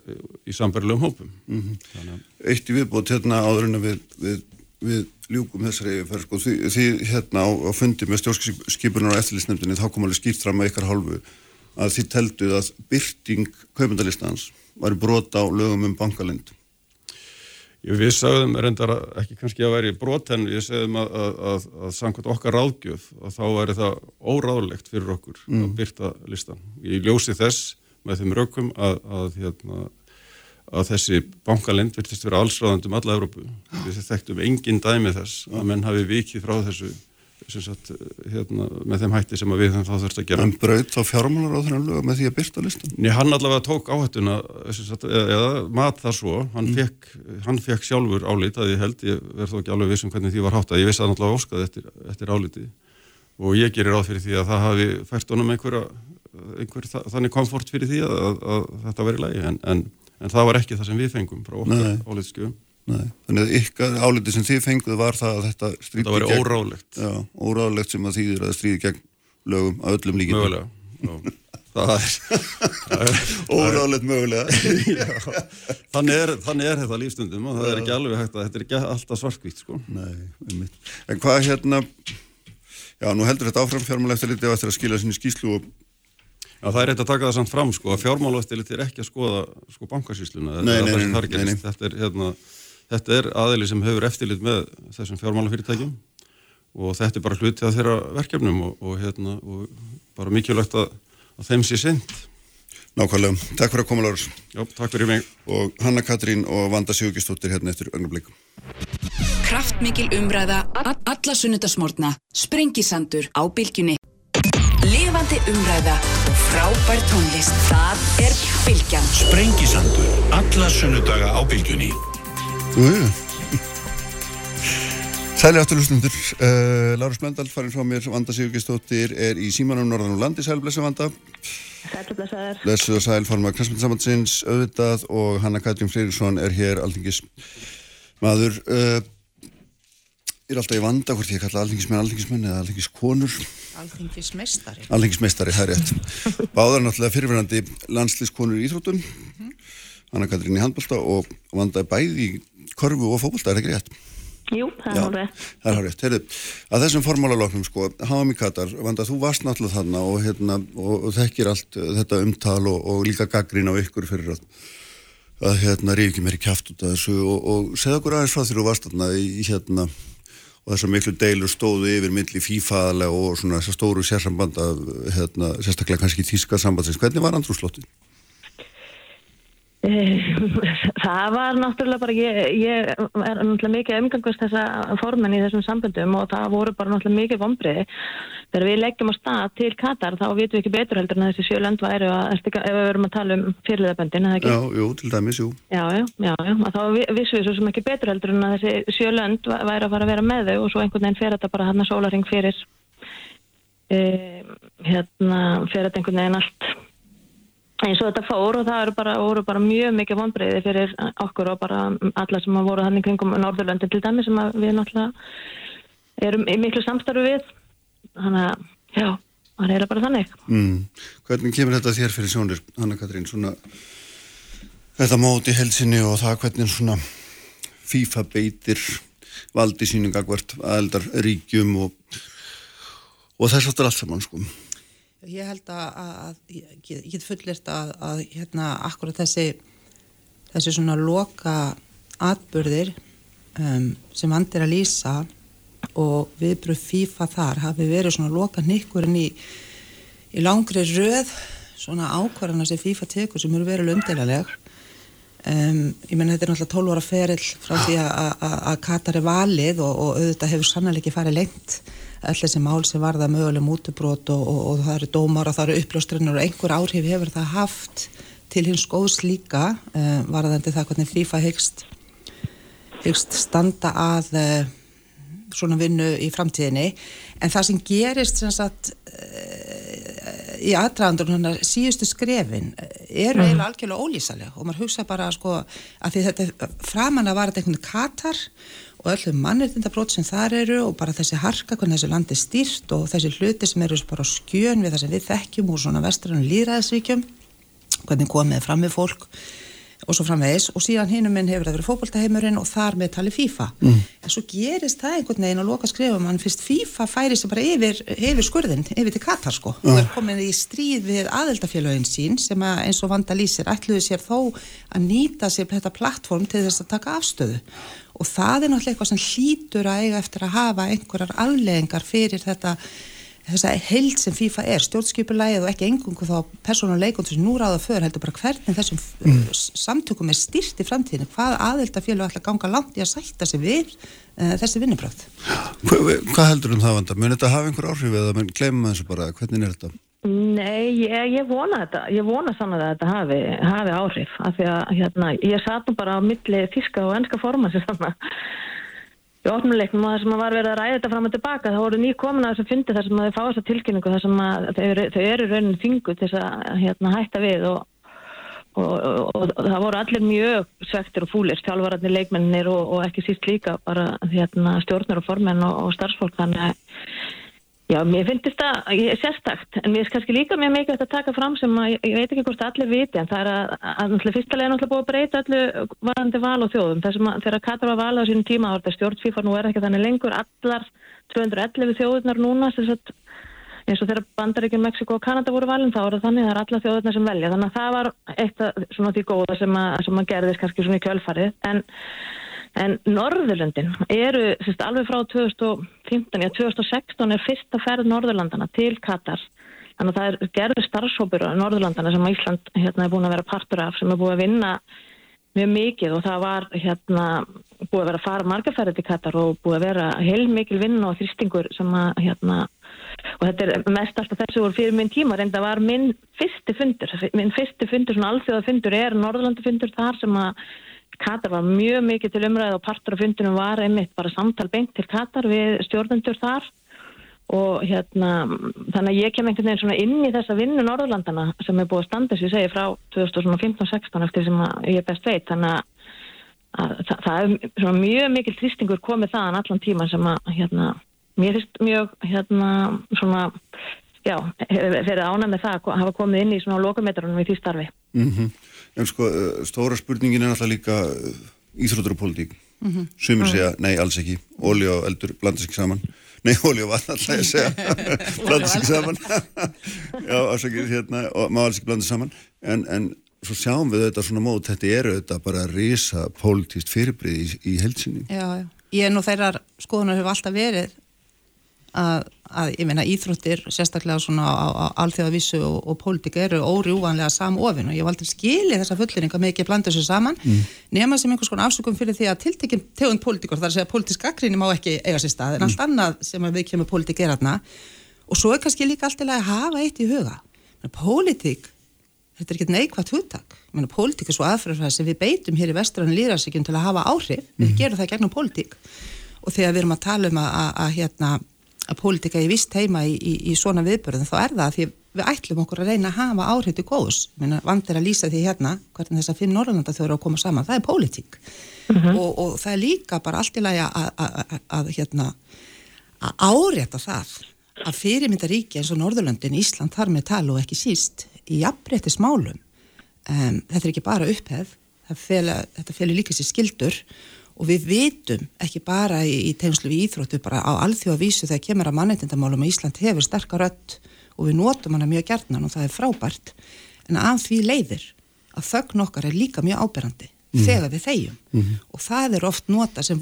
í sambarilegum hópum. Mm -hmm.
Eitt í viðbót hérna áður en við, við, við ljúkum þessari yfirferð sko, því, því hérna á, á fundi með stjórnskipunar og eftirlýsnefndinni þá kom alveg skýrt fram að ykkar hálfu að þið telduð að byrting kaupendalistans var brot á lögum um bankalind
Ég, við sagðum reyndar ekki kannski að væri brot en við sagðum að, að, að, að samkvæmt okkar ráðgjöf að þá væri það óráðlegt fyrir okkur að byrta listan. Ég ljósi þess með þeim rökum að, að, hérna, að þessi bankalind virtist vera allsráðandum alla Európu. Við þekktum engin dæmi þess að menn hafi vikið frá þessu sagt, hérna, með þeim hætti sem við þá þurftum að gera.
en braut á fjármálar á þennan lögum með því að byrta listan?
Nei, hann allavega tók áhættuna sagt, eða, eða mat það svo. Hann, mm. fekk, hann fekk sjálfur álit að ég held, ég verð þó ekki alveg vissum hvernig því var hátt að ég vissi að hann allavega óskaði eftir, eftir áliti og ég gerir ráð fyrir því að það hafi fært honum einhverja einhver, þannig komfort fyrir því að, að, að þetta veri lægi en, en, en það var ekki það sem við fengum frá okkar álitskjöfum
Nei. þannig að ykkar áliti sem þið fenguð var það að þetta stríði
þetta veri óráðlegt
Já, óráðlegt sem að þýðir að stríði gegn lögum að öllum líkinn
mögulega Já. það er, (laughs) er
Óráðlegt mögulega (laughs) (laughs)
þannig, er, þannig er þetta lífstundum og það er ekki alveg hægt að þetta er ekki alltaf svartkvítt sko.
Nei, einmitt. En hvað hérna, já, nú heldur þetta áfram fjármála eftir litið eftir að skila sinni skýslu og,
Já, það er eitt að taka það samt fram, sko, að fjármálaeftirlit er ekki að skoða, sko, bankasýsluna.
Nei, nei, nei, nei.
Þetta er, hérna, þetta er aðili sem hefur eftirlit með þessum fjármálafyrirtækjum og þetta er bara hluti af þeirra verkefnum og, og, hérna, og bara mikilvægt að, að þeim sé sint.
nákvæmlega, takk fyrir að koma Lárus
Já, takk fyrir mig.
og Hanna Katrín og Vanda Sigurgistóttir hérna eftir ögnablik.
Kraftmikil umræða, alla sunnudasmórna, sprengisandur á bylgjunni. Lifandi umræða og frábær tónlist. Það er bylgjan.
Sprengisandur, alla sunnudaga á bylgjunni.
Sæli aftur hlustundur, uh, Lárus Blöndal farin frá mér, Vanda Sigurgistóttir er í símanum Norðan og landi, sæl blessu Vanda,
Sætlu blessaður.
blessu og sæl formar Knastmyndasambandsins auðvitað og Hanna Katrín Freyriksson er hér alþingis maður, uh, er alltaf í vanda hvort ég kalla alþingismenn alþingismenn eða alþingiskonur,
Alþingismestari.
alþingismeistari, það er rétt. (laughs) Báðar náttúrulega fyrirverandi landslískonur í Íþróttum, Hanna Katrín í handbólta og Vanda er bæði í körfu og fótbolta, er ekki rétt?
Jú, það er alveg.
það er hárið. Heyrðu, að þessum formálaloknum, sko, í Katar, Vanda, þú varst náttúrulega þarna og, hérna, og, og þekkir allt uh, þetta umtal og, og líka gaggrín á ykkur fyrir að að hérna ríf ekki meiri kjáft út af þessu og, og segð okkur aðeins frá því þú varst þarna í hérna og þessar miklu deilur stóðu yfir milli fífaðalega og svona þessar stóru sérsambanda hérna, sérstaklega kannski tíska sambandsins. Hvernig var andrúslóttin?
Eh, (laughs) Það var náttúrulega bara, ég, ég er náttúrulega mikið umgangast þessa formen í þessum samböndum og það voru bara náttúrulega mikið vombriði. Þegar við leggjum á stað til Katar þá vitum við ekki betur heldur en þessi sjölönd væri að, ef við verum að tala um fyrirliðaböndin, eða ekki?
Já, jú, til dæmis, jú.
Já, já, já, já, þá vi- vissum við svo sem ekki betur heldur en þessi sjölönd væri að fara að vera með þau og svo einhvern veginn fer þetta bara hann að sólaring fyrir e, hérna, fer þetta einhvern veginn allt eins og þetta fór og það bara, voru bara mjög mikið vonbreiði fyrir okkur og bara alla sem voru þannig kringum Norðurlöndin til dæmi sem við náttúrulega erum í miklu samstarfi við þannig að, já, það er bara þannig
Mm. Hvernig kemur þetta þér fyrir sjónir, Hanna Katrín, svona þetta móti helsinni og það hvernig svona FIFA beitir valdi sínu gagvart aðeldar ríkjum og, og þess aftur allt saman, sko.
Ég held að, að, ég ég get fullirt að, að hérna akkurat þessi þessi svona loka atbyrðir um, sem vandir að lýsa og viðbröð FIFA þar hafi verið svona loka nikkurinn í, í langri röð svona ákvarðana sem FIFA tekur sem eru verið umdelaleg um, ég menn þetta er náttúrulega 12 ára ferill frá því að- Katar er valið og, og auðvitað hefur sannlega ekki farið lengt öll þessi mál sem varða möguleg mútubrót og, og, og það eru dómar og það eru uppljóstrinnar og einhver áhrif hefur það haft til hins góðs líka uh, varðandi það hvernig FIFA hyggst hyggst standa að uh, svona vinnu í framtíðinni. En það sem gerist sem sagt uh, í aðdraðandur síðustu skrefin eh, eru eiginlega algjörlega ólýsalega og maður hugsa bara sko að því þetta framan að var þetta einhvern Katar og öllu mannreitindabrót sem þar eru og bara þessi harka hvernig þessi land er stýrt og þessi hluti sem eru bara skjön við það sem við þekkjum úr svona vestrannu líðræðisvíkjum hvernig komið fram við fólk og svo framvegis. Og síðan hinum minn hefur það verið fótboltaheimurinn og þar með tali FIFA.
Mm.
en svo gerist það einhvern veginn og loka skrifum hann fyrst FIFA færi sig bara yfir, yfir skurðin, yfir til Katar sko. Og er komin í stríð við aðeldafélagin sín sem að eins og vanda lýsir ætluðu sér þó að nýta sér þetta plattform til þess að taka afstöðu og það er náttúrulega eitthvað sem hlýtur að eiga eftir að hafa einhverjar afleðingar fyrir þetta þessa heild sem FIFA er, stjórnskipulægið og ekki engungu þá persónuleikund sem nú ráða för heldur bara hvernig þessum mm. samtökum er styrt í framtíðinu, hvað aðeldafélag ætla að ganga langt í að sætta sig við uh, þessi vinnubröð.
Hva, hvað heldur um það vanda? Mun þetta hafa einhver áhrif eða mun glemma þessu bara? Hvernig er þetta?
Nei, ég, ég vona þetta, ég vona sannlega að þetta hafi, hafi áhrif af því að hérna, ég satt nú bara á milli þíska og ennska forma sem þannig í opnuleiknum og þar sem að var verið að ræða þetta fram og tilbaka þá voru ný komin að þess að fundi þar sem að þau fá þessa tilkynningu þar sem að þau eru, raunin þingu til þess að hérna, hætta við og, og, og, og það voru allir mjög svektir og fúlir, þjálfararnir, leikmennir og, ekki síst líka bara hérna, stjórnur og formenn og starfsfólk þannig að Já, mér finnst þetta sérstakt, en mér finnst kannski líka mjög mikilvægt að taka fram sem að ég, veit ekki hvort allir viti, en það er að, að fyrstulega er náttúrulega búið að breyta allu varandi val og þjóðum. Þessum að þegar Katar var valið á sínum tíma, þetta stjórnfífa nú er ekki þannig lengur, allar 211 þjóðurnar núna, sagt, eins og þegar Bandaríkjum, Mexiko og Kanada voru valin, þá er það þannig, það er allar þjóðurnar sem velja. Þannig að það var eitt af því góða sem að, sem að gerðist kannski svona í kjölfarið, en En Norðurlöndin eru sérst, alveg frá 2015, já 2016 er fyrsta ferð Norðurlandana til Katar. Þannig að það er gerður starfsópur á Norðurlandana sem Ísland hérna, er búin að vera partur af sem er búin að vinna mjög mikið og það var hérna búið að vera að fara margaferði til Katar og búið að vera heil mikil vinn og þrýstingur sem að hérna og þetta er mest alltaf þessu voru fyrir minn tíma reynda var minn fyrsti fundur minn fyrsti fundur, svona alþjóða fundur er Norðurlandi fundur þar sem að Katar var mjög mikið til umræð og partur af fundunum var einmitt bara samtal beint til Katar við stjórnendur þar. Og hérna þannig að ég kem einhvern veginn svona inn í þessa vinnu Norðurlandana sem er búið að standa sem ég segi frá 2015-16 eftir sem ég best veit. Þannig að, að það, það er svona mjög mikil þrýstingur komið þaðan allan tíma sem að hérna mér finnst mjög hérna svona já, verið ánæg með það að hafa komið inn í svona lokametrunum í því starfi.
Mm En sko, uh, stóra spurningin er náttúrulega líka uh, íþrótur og pólitík.
Mhm.
Sumir segja, nei, alls ekki. Óli og eldur blandast ekki saman. (laughs) Nei, óli og vatn alltaf ég segja. (laughs) (laughs) blandast ekki saman. Já, ásakið hérna, og má alls ekki blandast saman. En, en svo sjáum við þetta svona mót, þetta eru þetta bara risa pólitíst fyrirbrið í, í helsinni.
Já, já. Ég er nú þeirrar skoðunar hefur alltaf verið að, að ég meina íþróttir sérstaklega svona á, á alþjóðavísu og, og pólitika eru órjúvanlega samofin og ég var aldrei skilið þessa fulleringa með ekki að blanda þessu saman mm. nema sem einhvers konar afsökum fyrir því að tiltekinn tegund pólitíkur, það er að segja pólitísk aðgríni má ekki eiga sér stað en allt annað sem við kemur pólitík er aðna og svo er kannski líka alltaf að hafa eitt í huga. Pólitík, þetta er ekki neikvægt hugtak. Pólitík er svo aðfrarfæð sem við beitum hér í vestrann líðarsíkjum til að hafa áhrif. Við mm. gerum það gegnum pólitík. Og þegar við erum að tala um að, að, að hérna að pólitika í vist heima í, í, í svona viðbörðum þá er það því við ætlum okkur að reyna að hafa áhrif til góðs. Vandir að lýsa því hérna hvernig þess að fimm Norrlanda þau eru að koma saman. Það er pólitík. Mm -hmm. og, og það er líka bara allt í lagi að hérna að árétta það að fyrirmyndaríki eins og Norðurlöndin Ísland þar með tala og ekki síst í jafnréttis málum um, þetta er ekki bara upphef fela, þetta felur líka sér skildur og við vitum ekki bara í, í tegnslu við íþróttu bara á alþjóðavísu þegar kemur að mannetindamálum að Ísland hefur sterkar öll og við notum hana mjög gertnan og það er frábært en að því leiðir að þögn okkar er líka mjög áberandi mm. þegar við þegjum mm -hmm. og það er oft nota sem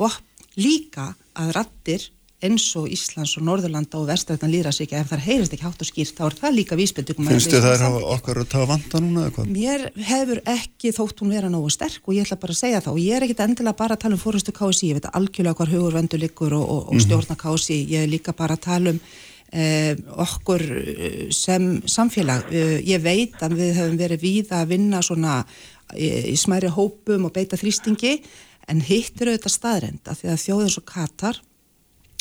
líka að rattir eins og Íslands og Norðurlanda og Vestrættan líra sig ekki, ef það heyrist ekki hátt og skýrt þá er það líka vísbendugum
Finnst þið það er hafa okkar að tafa vanda núna eða hvað?
Mér hefur ekki þótt hún vera nógu sterk og ég ætla bara að segja þá og ég er ekkit endilega bara að tala um fórustu KSI ég veit algjörlega hvar hugur vendur liggur og, og, og -hmm. stjórna KSI, ég er líka bara að tala um eh, okkur eh, sem samfélag eh, ég veit að við hefum verið víða að vinna svona í smæri hópum og beita þrýstingi en hitt eru þetta staðrend að því að þjóðins og Katar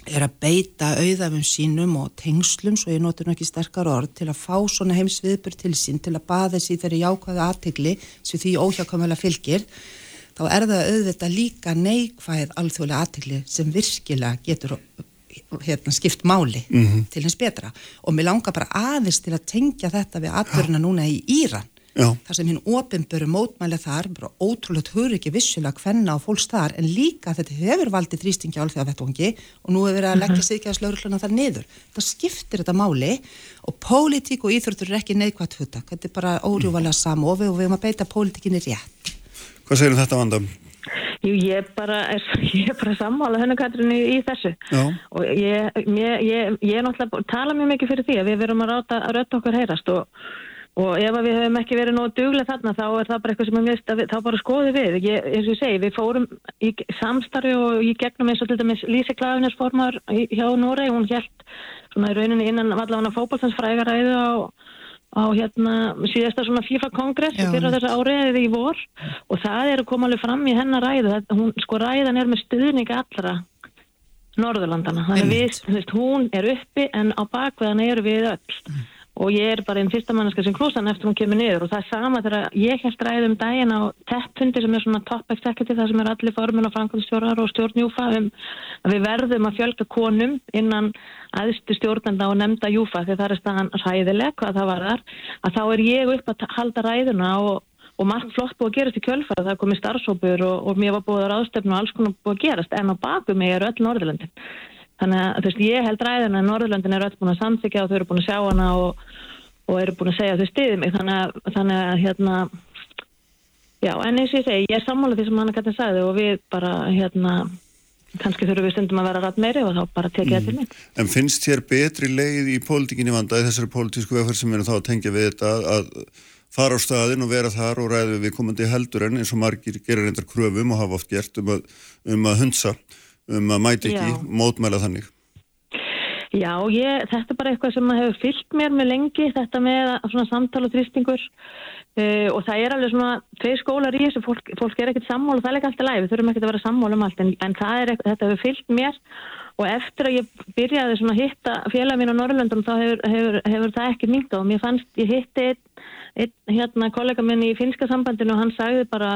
er að beita auðafum sínum og tengslum, svo ég notur ekki sterkar orð, til að fá svona heimsviðbur til sín, til að baða sér þeirri jákvæðu aðtegli sem því óhjákvæmulega fylgir, þá er það auðvitað líka neikvæð alþjóðlega aðtegli sem virkilega getur hérna, skipt máli mm -hmm. til hins betra. Og mér langar bara aðeins til að tengja þetta við atbyrjuna núna í Íran Já. þar sem hinn ofinböru mótmæli þar bara ótrúlega hugur ekki vissulega hvenna á fólks þar en líka þetta hefur valdið þrýstingi á alþjóðavettungi og nú hefur verið að leggja sig ekki að slögurluna þar niður. Það skiptir þetta máli og pólitík og íþróttur er ekki neikvægt huttak. Þetta er bara órjúvalega samofi og við höfum að beita pólitíkinni rétt.
Hvað segir þetta vanda?
Jú, ég bara er, (laughs) ég bara sammála hennu Katrínu í þessu Já. og ég, ég, ég, ég er náttúrulega tala mjög mikið fyrir því að við verum að ráta að rötta okkur heyrast og ef við hefum ekki verið nógu duglega þarna þá er það bara eitthvað sem að við, þá bara skoðum við. Ég, eins og ég segi, við fórum í samstarfi og í gegnum eins og til dæmis Lísi Klafinesformar hjá Noreg, hún held svona í rauninni innan allavega fókbaltansfrægaræðu á, á hérna síðasta svona FIFA-kongress fyrir þessa áriðið í vor og það er að koma alveg fram í hennar ræðu. Það, hún, sko ræðan er með stuðning allra Norðurlandana. Þannig við, þú veist, hún er uppi en á bakveðan eru við öll. Mm og ég er bara einn fyrsta manneska sem klúsan eftir hún kemur niður. Og það er sama þegar ég held ræðum daginn á teppfundi sem er svona top executive það sem er allir formin og framkvæmstjórar og stjórnjúfa um að við verðum að fjölga konum innan aðstu stjórnenda og nefnda júfa því það er staðan ræðileg hvað það var þar að þá er ég upp að halda ræðuna og, og margt flott búið að gerast í kjölfara það komi starfsópur og, og mér var búið að ráðstöfnu og alls konar búið að gerast. En á baku mig er öll Norðurlöndin Þannig að þú veist, ég held ræðina að Norðurlöndin eru öll búin að samþykja og þau eru búin að sjá hana og, og eru búin að segja að þau stiði mig. Þannig að, þannig að hérna, já, en eins og ég segi, ég er sammálað því sem hann geta sagði og við bara, hérna, kannski þurfum við stundum að vera rætt meiri og þá bara tekið þetta mm. til mig.
En finnst þér betri leið í pólitíkinni vanda, í þessari pólitísku vefður sem erum þá að tengja við þetta að fara á staðin og vera þar og ræða við komandi heldur en eins og margir gerir reyndar kröfum og hafa oft gert um að, um að hundsa um að mæti ekki Já. mótmæla þannig?
Já, ég, þetta er bara eitthvað sem hefur fyllt mér með lengi, þetta með svona samtal og þrýstingur uh, og það er alveg svona tvei skólar í þessu, fólk, fólk er ekkert sammála og það er ekki alltaf læg, við þurfum ekki að vera sammála um allt en, en er, þetta hefur fyllt mér og eftir að ég byrjaði svona að hitta félag mín á Norrlöndum þá hefur, hefur, hefur það ekki nýtt á og mér fannst ég hitti einn, einn hérna kollega minn í finska sambandinu og hann sagði bara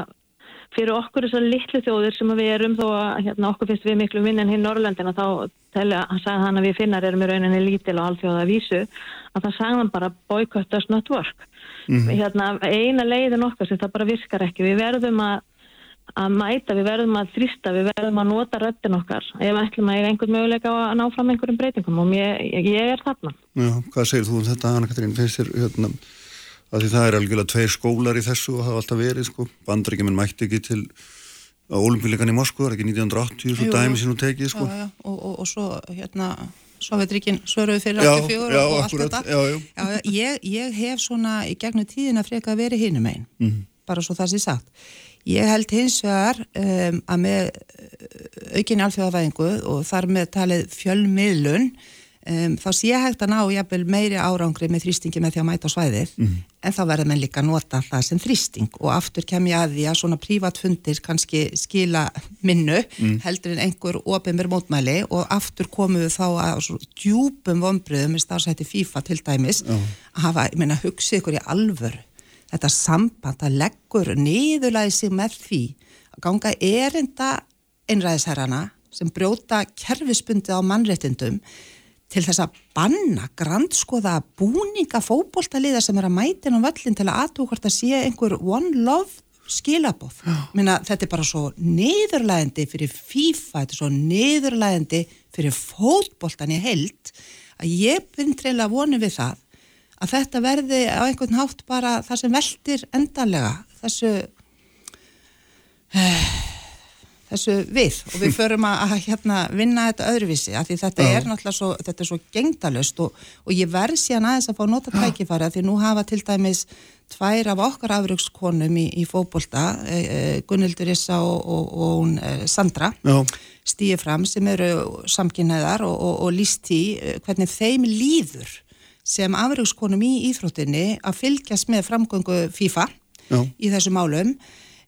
fyrir okkur þessar litlu þjóðir sem við erum þó að hérna, okkur finnst við miklu vinn en hinn Norrlöndina þá telja, hann sagði hann að við finnar erum í rauninni lítil og alþjóða vísu að það sagði hann bara boycott us not work. Mm -hmm. hérna, eina leiðin okkar sem það bara virkar ekki við verðum að, að mæta við verðum að þrýsta, við verðum að nota röttin okkar ef ætlum að eiga einhvern möguleika að ná fram einhverjum breytingum og ég, ég er þarna.
Já, hvað segir þú um þetta Anna Katrín, finnst þér hérna að því það er algjörlega tveir skólar í þessu og hafa alltaf verið sko, bandaríkjumenn mætti ekki til olimpíuleikan í Moskva, ekki 1980 svo dæmi sem hún tekið sko.
já, já, og, og, og svo hérna Sovjetríkin svöruðu fyrir
Já,
84
já,
og allt
akkúrat,
þetta
já, já.
Já, ég, ég hef svona í gegnum tíðina freka verið hinum einn
Mhm.
bara svo það sé sagt ég held hins vegar um, að með uh, aukinni alþjóðavæðingu og þar með talið fjölmiðlun um, þá sé hægt að ná jafnvel meiri árangri með þrýstingi með því að mæta á svæðið en þá verður menn líka að nota það sem þrýsting. Og aftur kem ég að því að svona prívatfundir kannski skila minnu heldur en einhver opinber mótmæli. Og aftur komum við þá að svo djúpum vombriðum í starfsætti FIFA til dæmis að hafa, ég meina, hugsið ykkur í alvöru. Þetta samband að leggur niðurlæði sig með því að ganga erinda einræðisherrana sem brjóta kerfisbundi á mannréttindum til þess að banna grandskoða búninga fótboltaliða sem er að mæta inn á völlin til að aðtú hvort að sé einhver one love skilabóð. Minna, þetta er bara svo niðurlægandi fyrir FIFA, þetta er svo niðurlægandi fyrir fótboltan í held að ég byrjum treyla vonu við það að þetta verði á einhvern hátt bara það sem veltir endanlega þessu þessu við og við (laughs) förum að, hérna, vinna þetta öðruvísi af því þetta er náttúrulega svo, þetta er svo gengdalöst og, og ég verð síðan aðeins að fá nota tækifæri af því nú hafa til dæmis tvær af okkar afraugskonum í, í fótbolta e, e, Gunnildur Issa og, og, og hún, e, Sandra
Já,
stíði fram sem eru samkynneðar og, og, og líst í eh, hvernig þeim líður sem afraugskonum í íþróttinni að fylgjast með framgöngu FIFA
Já.
í þessu málum.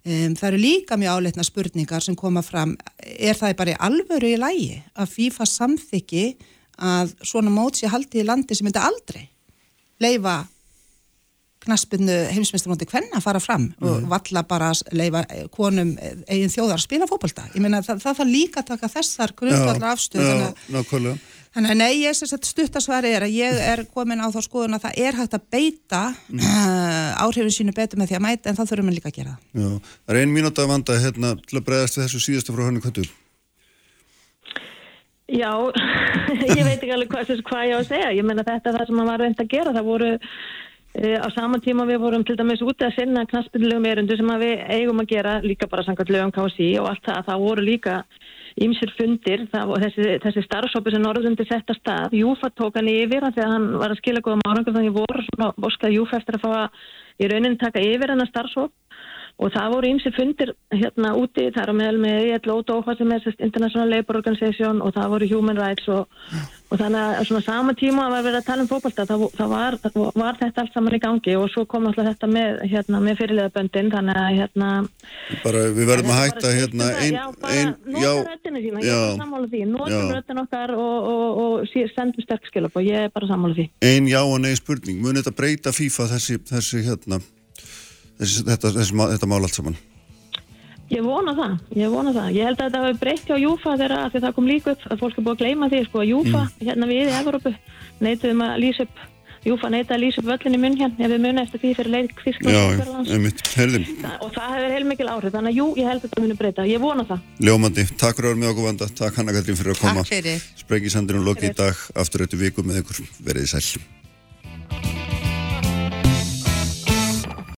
Um, það eru líka mjög áleitna spurningar sem koma fram. Er það bara í alvöru í lægi að FIFA samþykki að svona mót sé haldið í landi sem myndi aldrei leifa knaspinu heimsmeistarmóti hvenna að fara fram og valla bara að leifa eh, konum eh, eigin þjóðar að spila fótbolta. Ég meina það, það þarf líka að taka þessar grundvallar afstöð
já, nákvæmlega.
Þannig að nei, ég sem sagt stuttasvari er að ég er komin á þá skoðun að það er hægt að beita mm. áhrifin sínu betur með því að mæta en það þurfum við líka að gera það.
Já, það er ein mínúta að vanda hérna til að bregðast við þessu síðasta frá henni kvöldu.
Já, (laughs) ég veit ekki alveg hvað, hvað ég á að segja. Ég meina þetta er það sem maður var reynd að gera. Það voru e, á sama tíma við vorum til dæmis úti að sinna knaspinlegum erundu sem að við eigum að gera líka bara samkvæmt lögum KSI og allt það. Það voru líka ýmsir fundir, það, þessi, þessi starfsópi sem Norðundi sett að stað. Júfa tók hann yfir af því að hann var að skila góða márangur þannig voru svona óskaði Júfa eftir að fá að í rauninni taka yfir hennar starfsóp og það voru ýmsir fundir hérna úti, það er á meðal með ILO DOHA sem er International Labour Organization og það voru Human Rights og, og þannig að svona sama tíma að verið að tala um fókbalta þá, þá var, var þetta allt saman í gangi og svo kom alltaf þetta með, hérna, með fyrirliðaböndin þannig að hérna
Bara við verðum að
Þetta
hætta hérna ein,
Já,
ein,
nota röddina sína, ég er sammála því
Já.
Nota röddina okkar og, og, og sí- sendum sterk skilab og ég er bara sammála því
ein já og nei spurning. Mun þetta breyta FIFA þessi, þessi hérna, þessi, þetta, má- þetta mál allt saman?
Ég vona það, ég vona það. Ég held að þetta hafi breytt hjá Júfa þegar það kom líka upp að fólk er búið að gleyma því sko að Júfa hérna við í Evrópu neituðum að lýsa upp Júfa neitaði að lýsa upp völlin í munn hérna ef við muna eftir því fyrir leik
Já,
Þískland
einmitt, herðum,
og það hefur heilmikil áhrif þannig að jú, ég held að þetta muni breyta. Ég vona það.
ljómandi. Takk fyrir að vera með okkur vanda. Takk Hanna Katrín fyrir að koma.
Takk fyrir.
Sprengisandurinn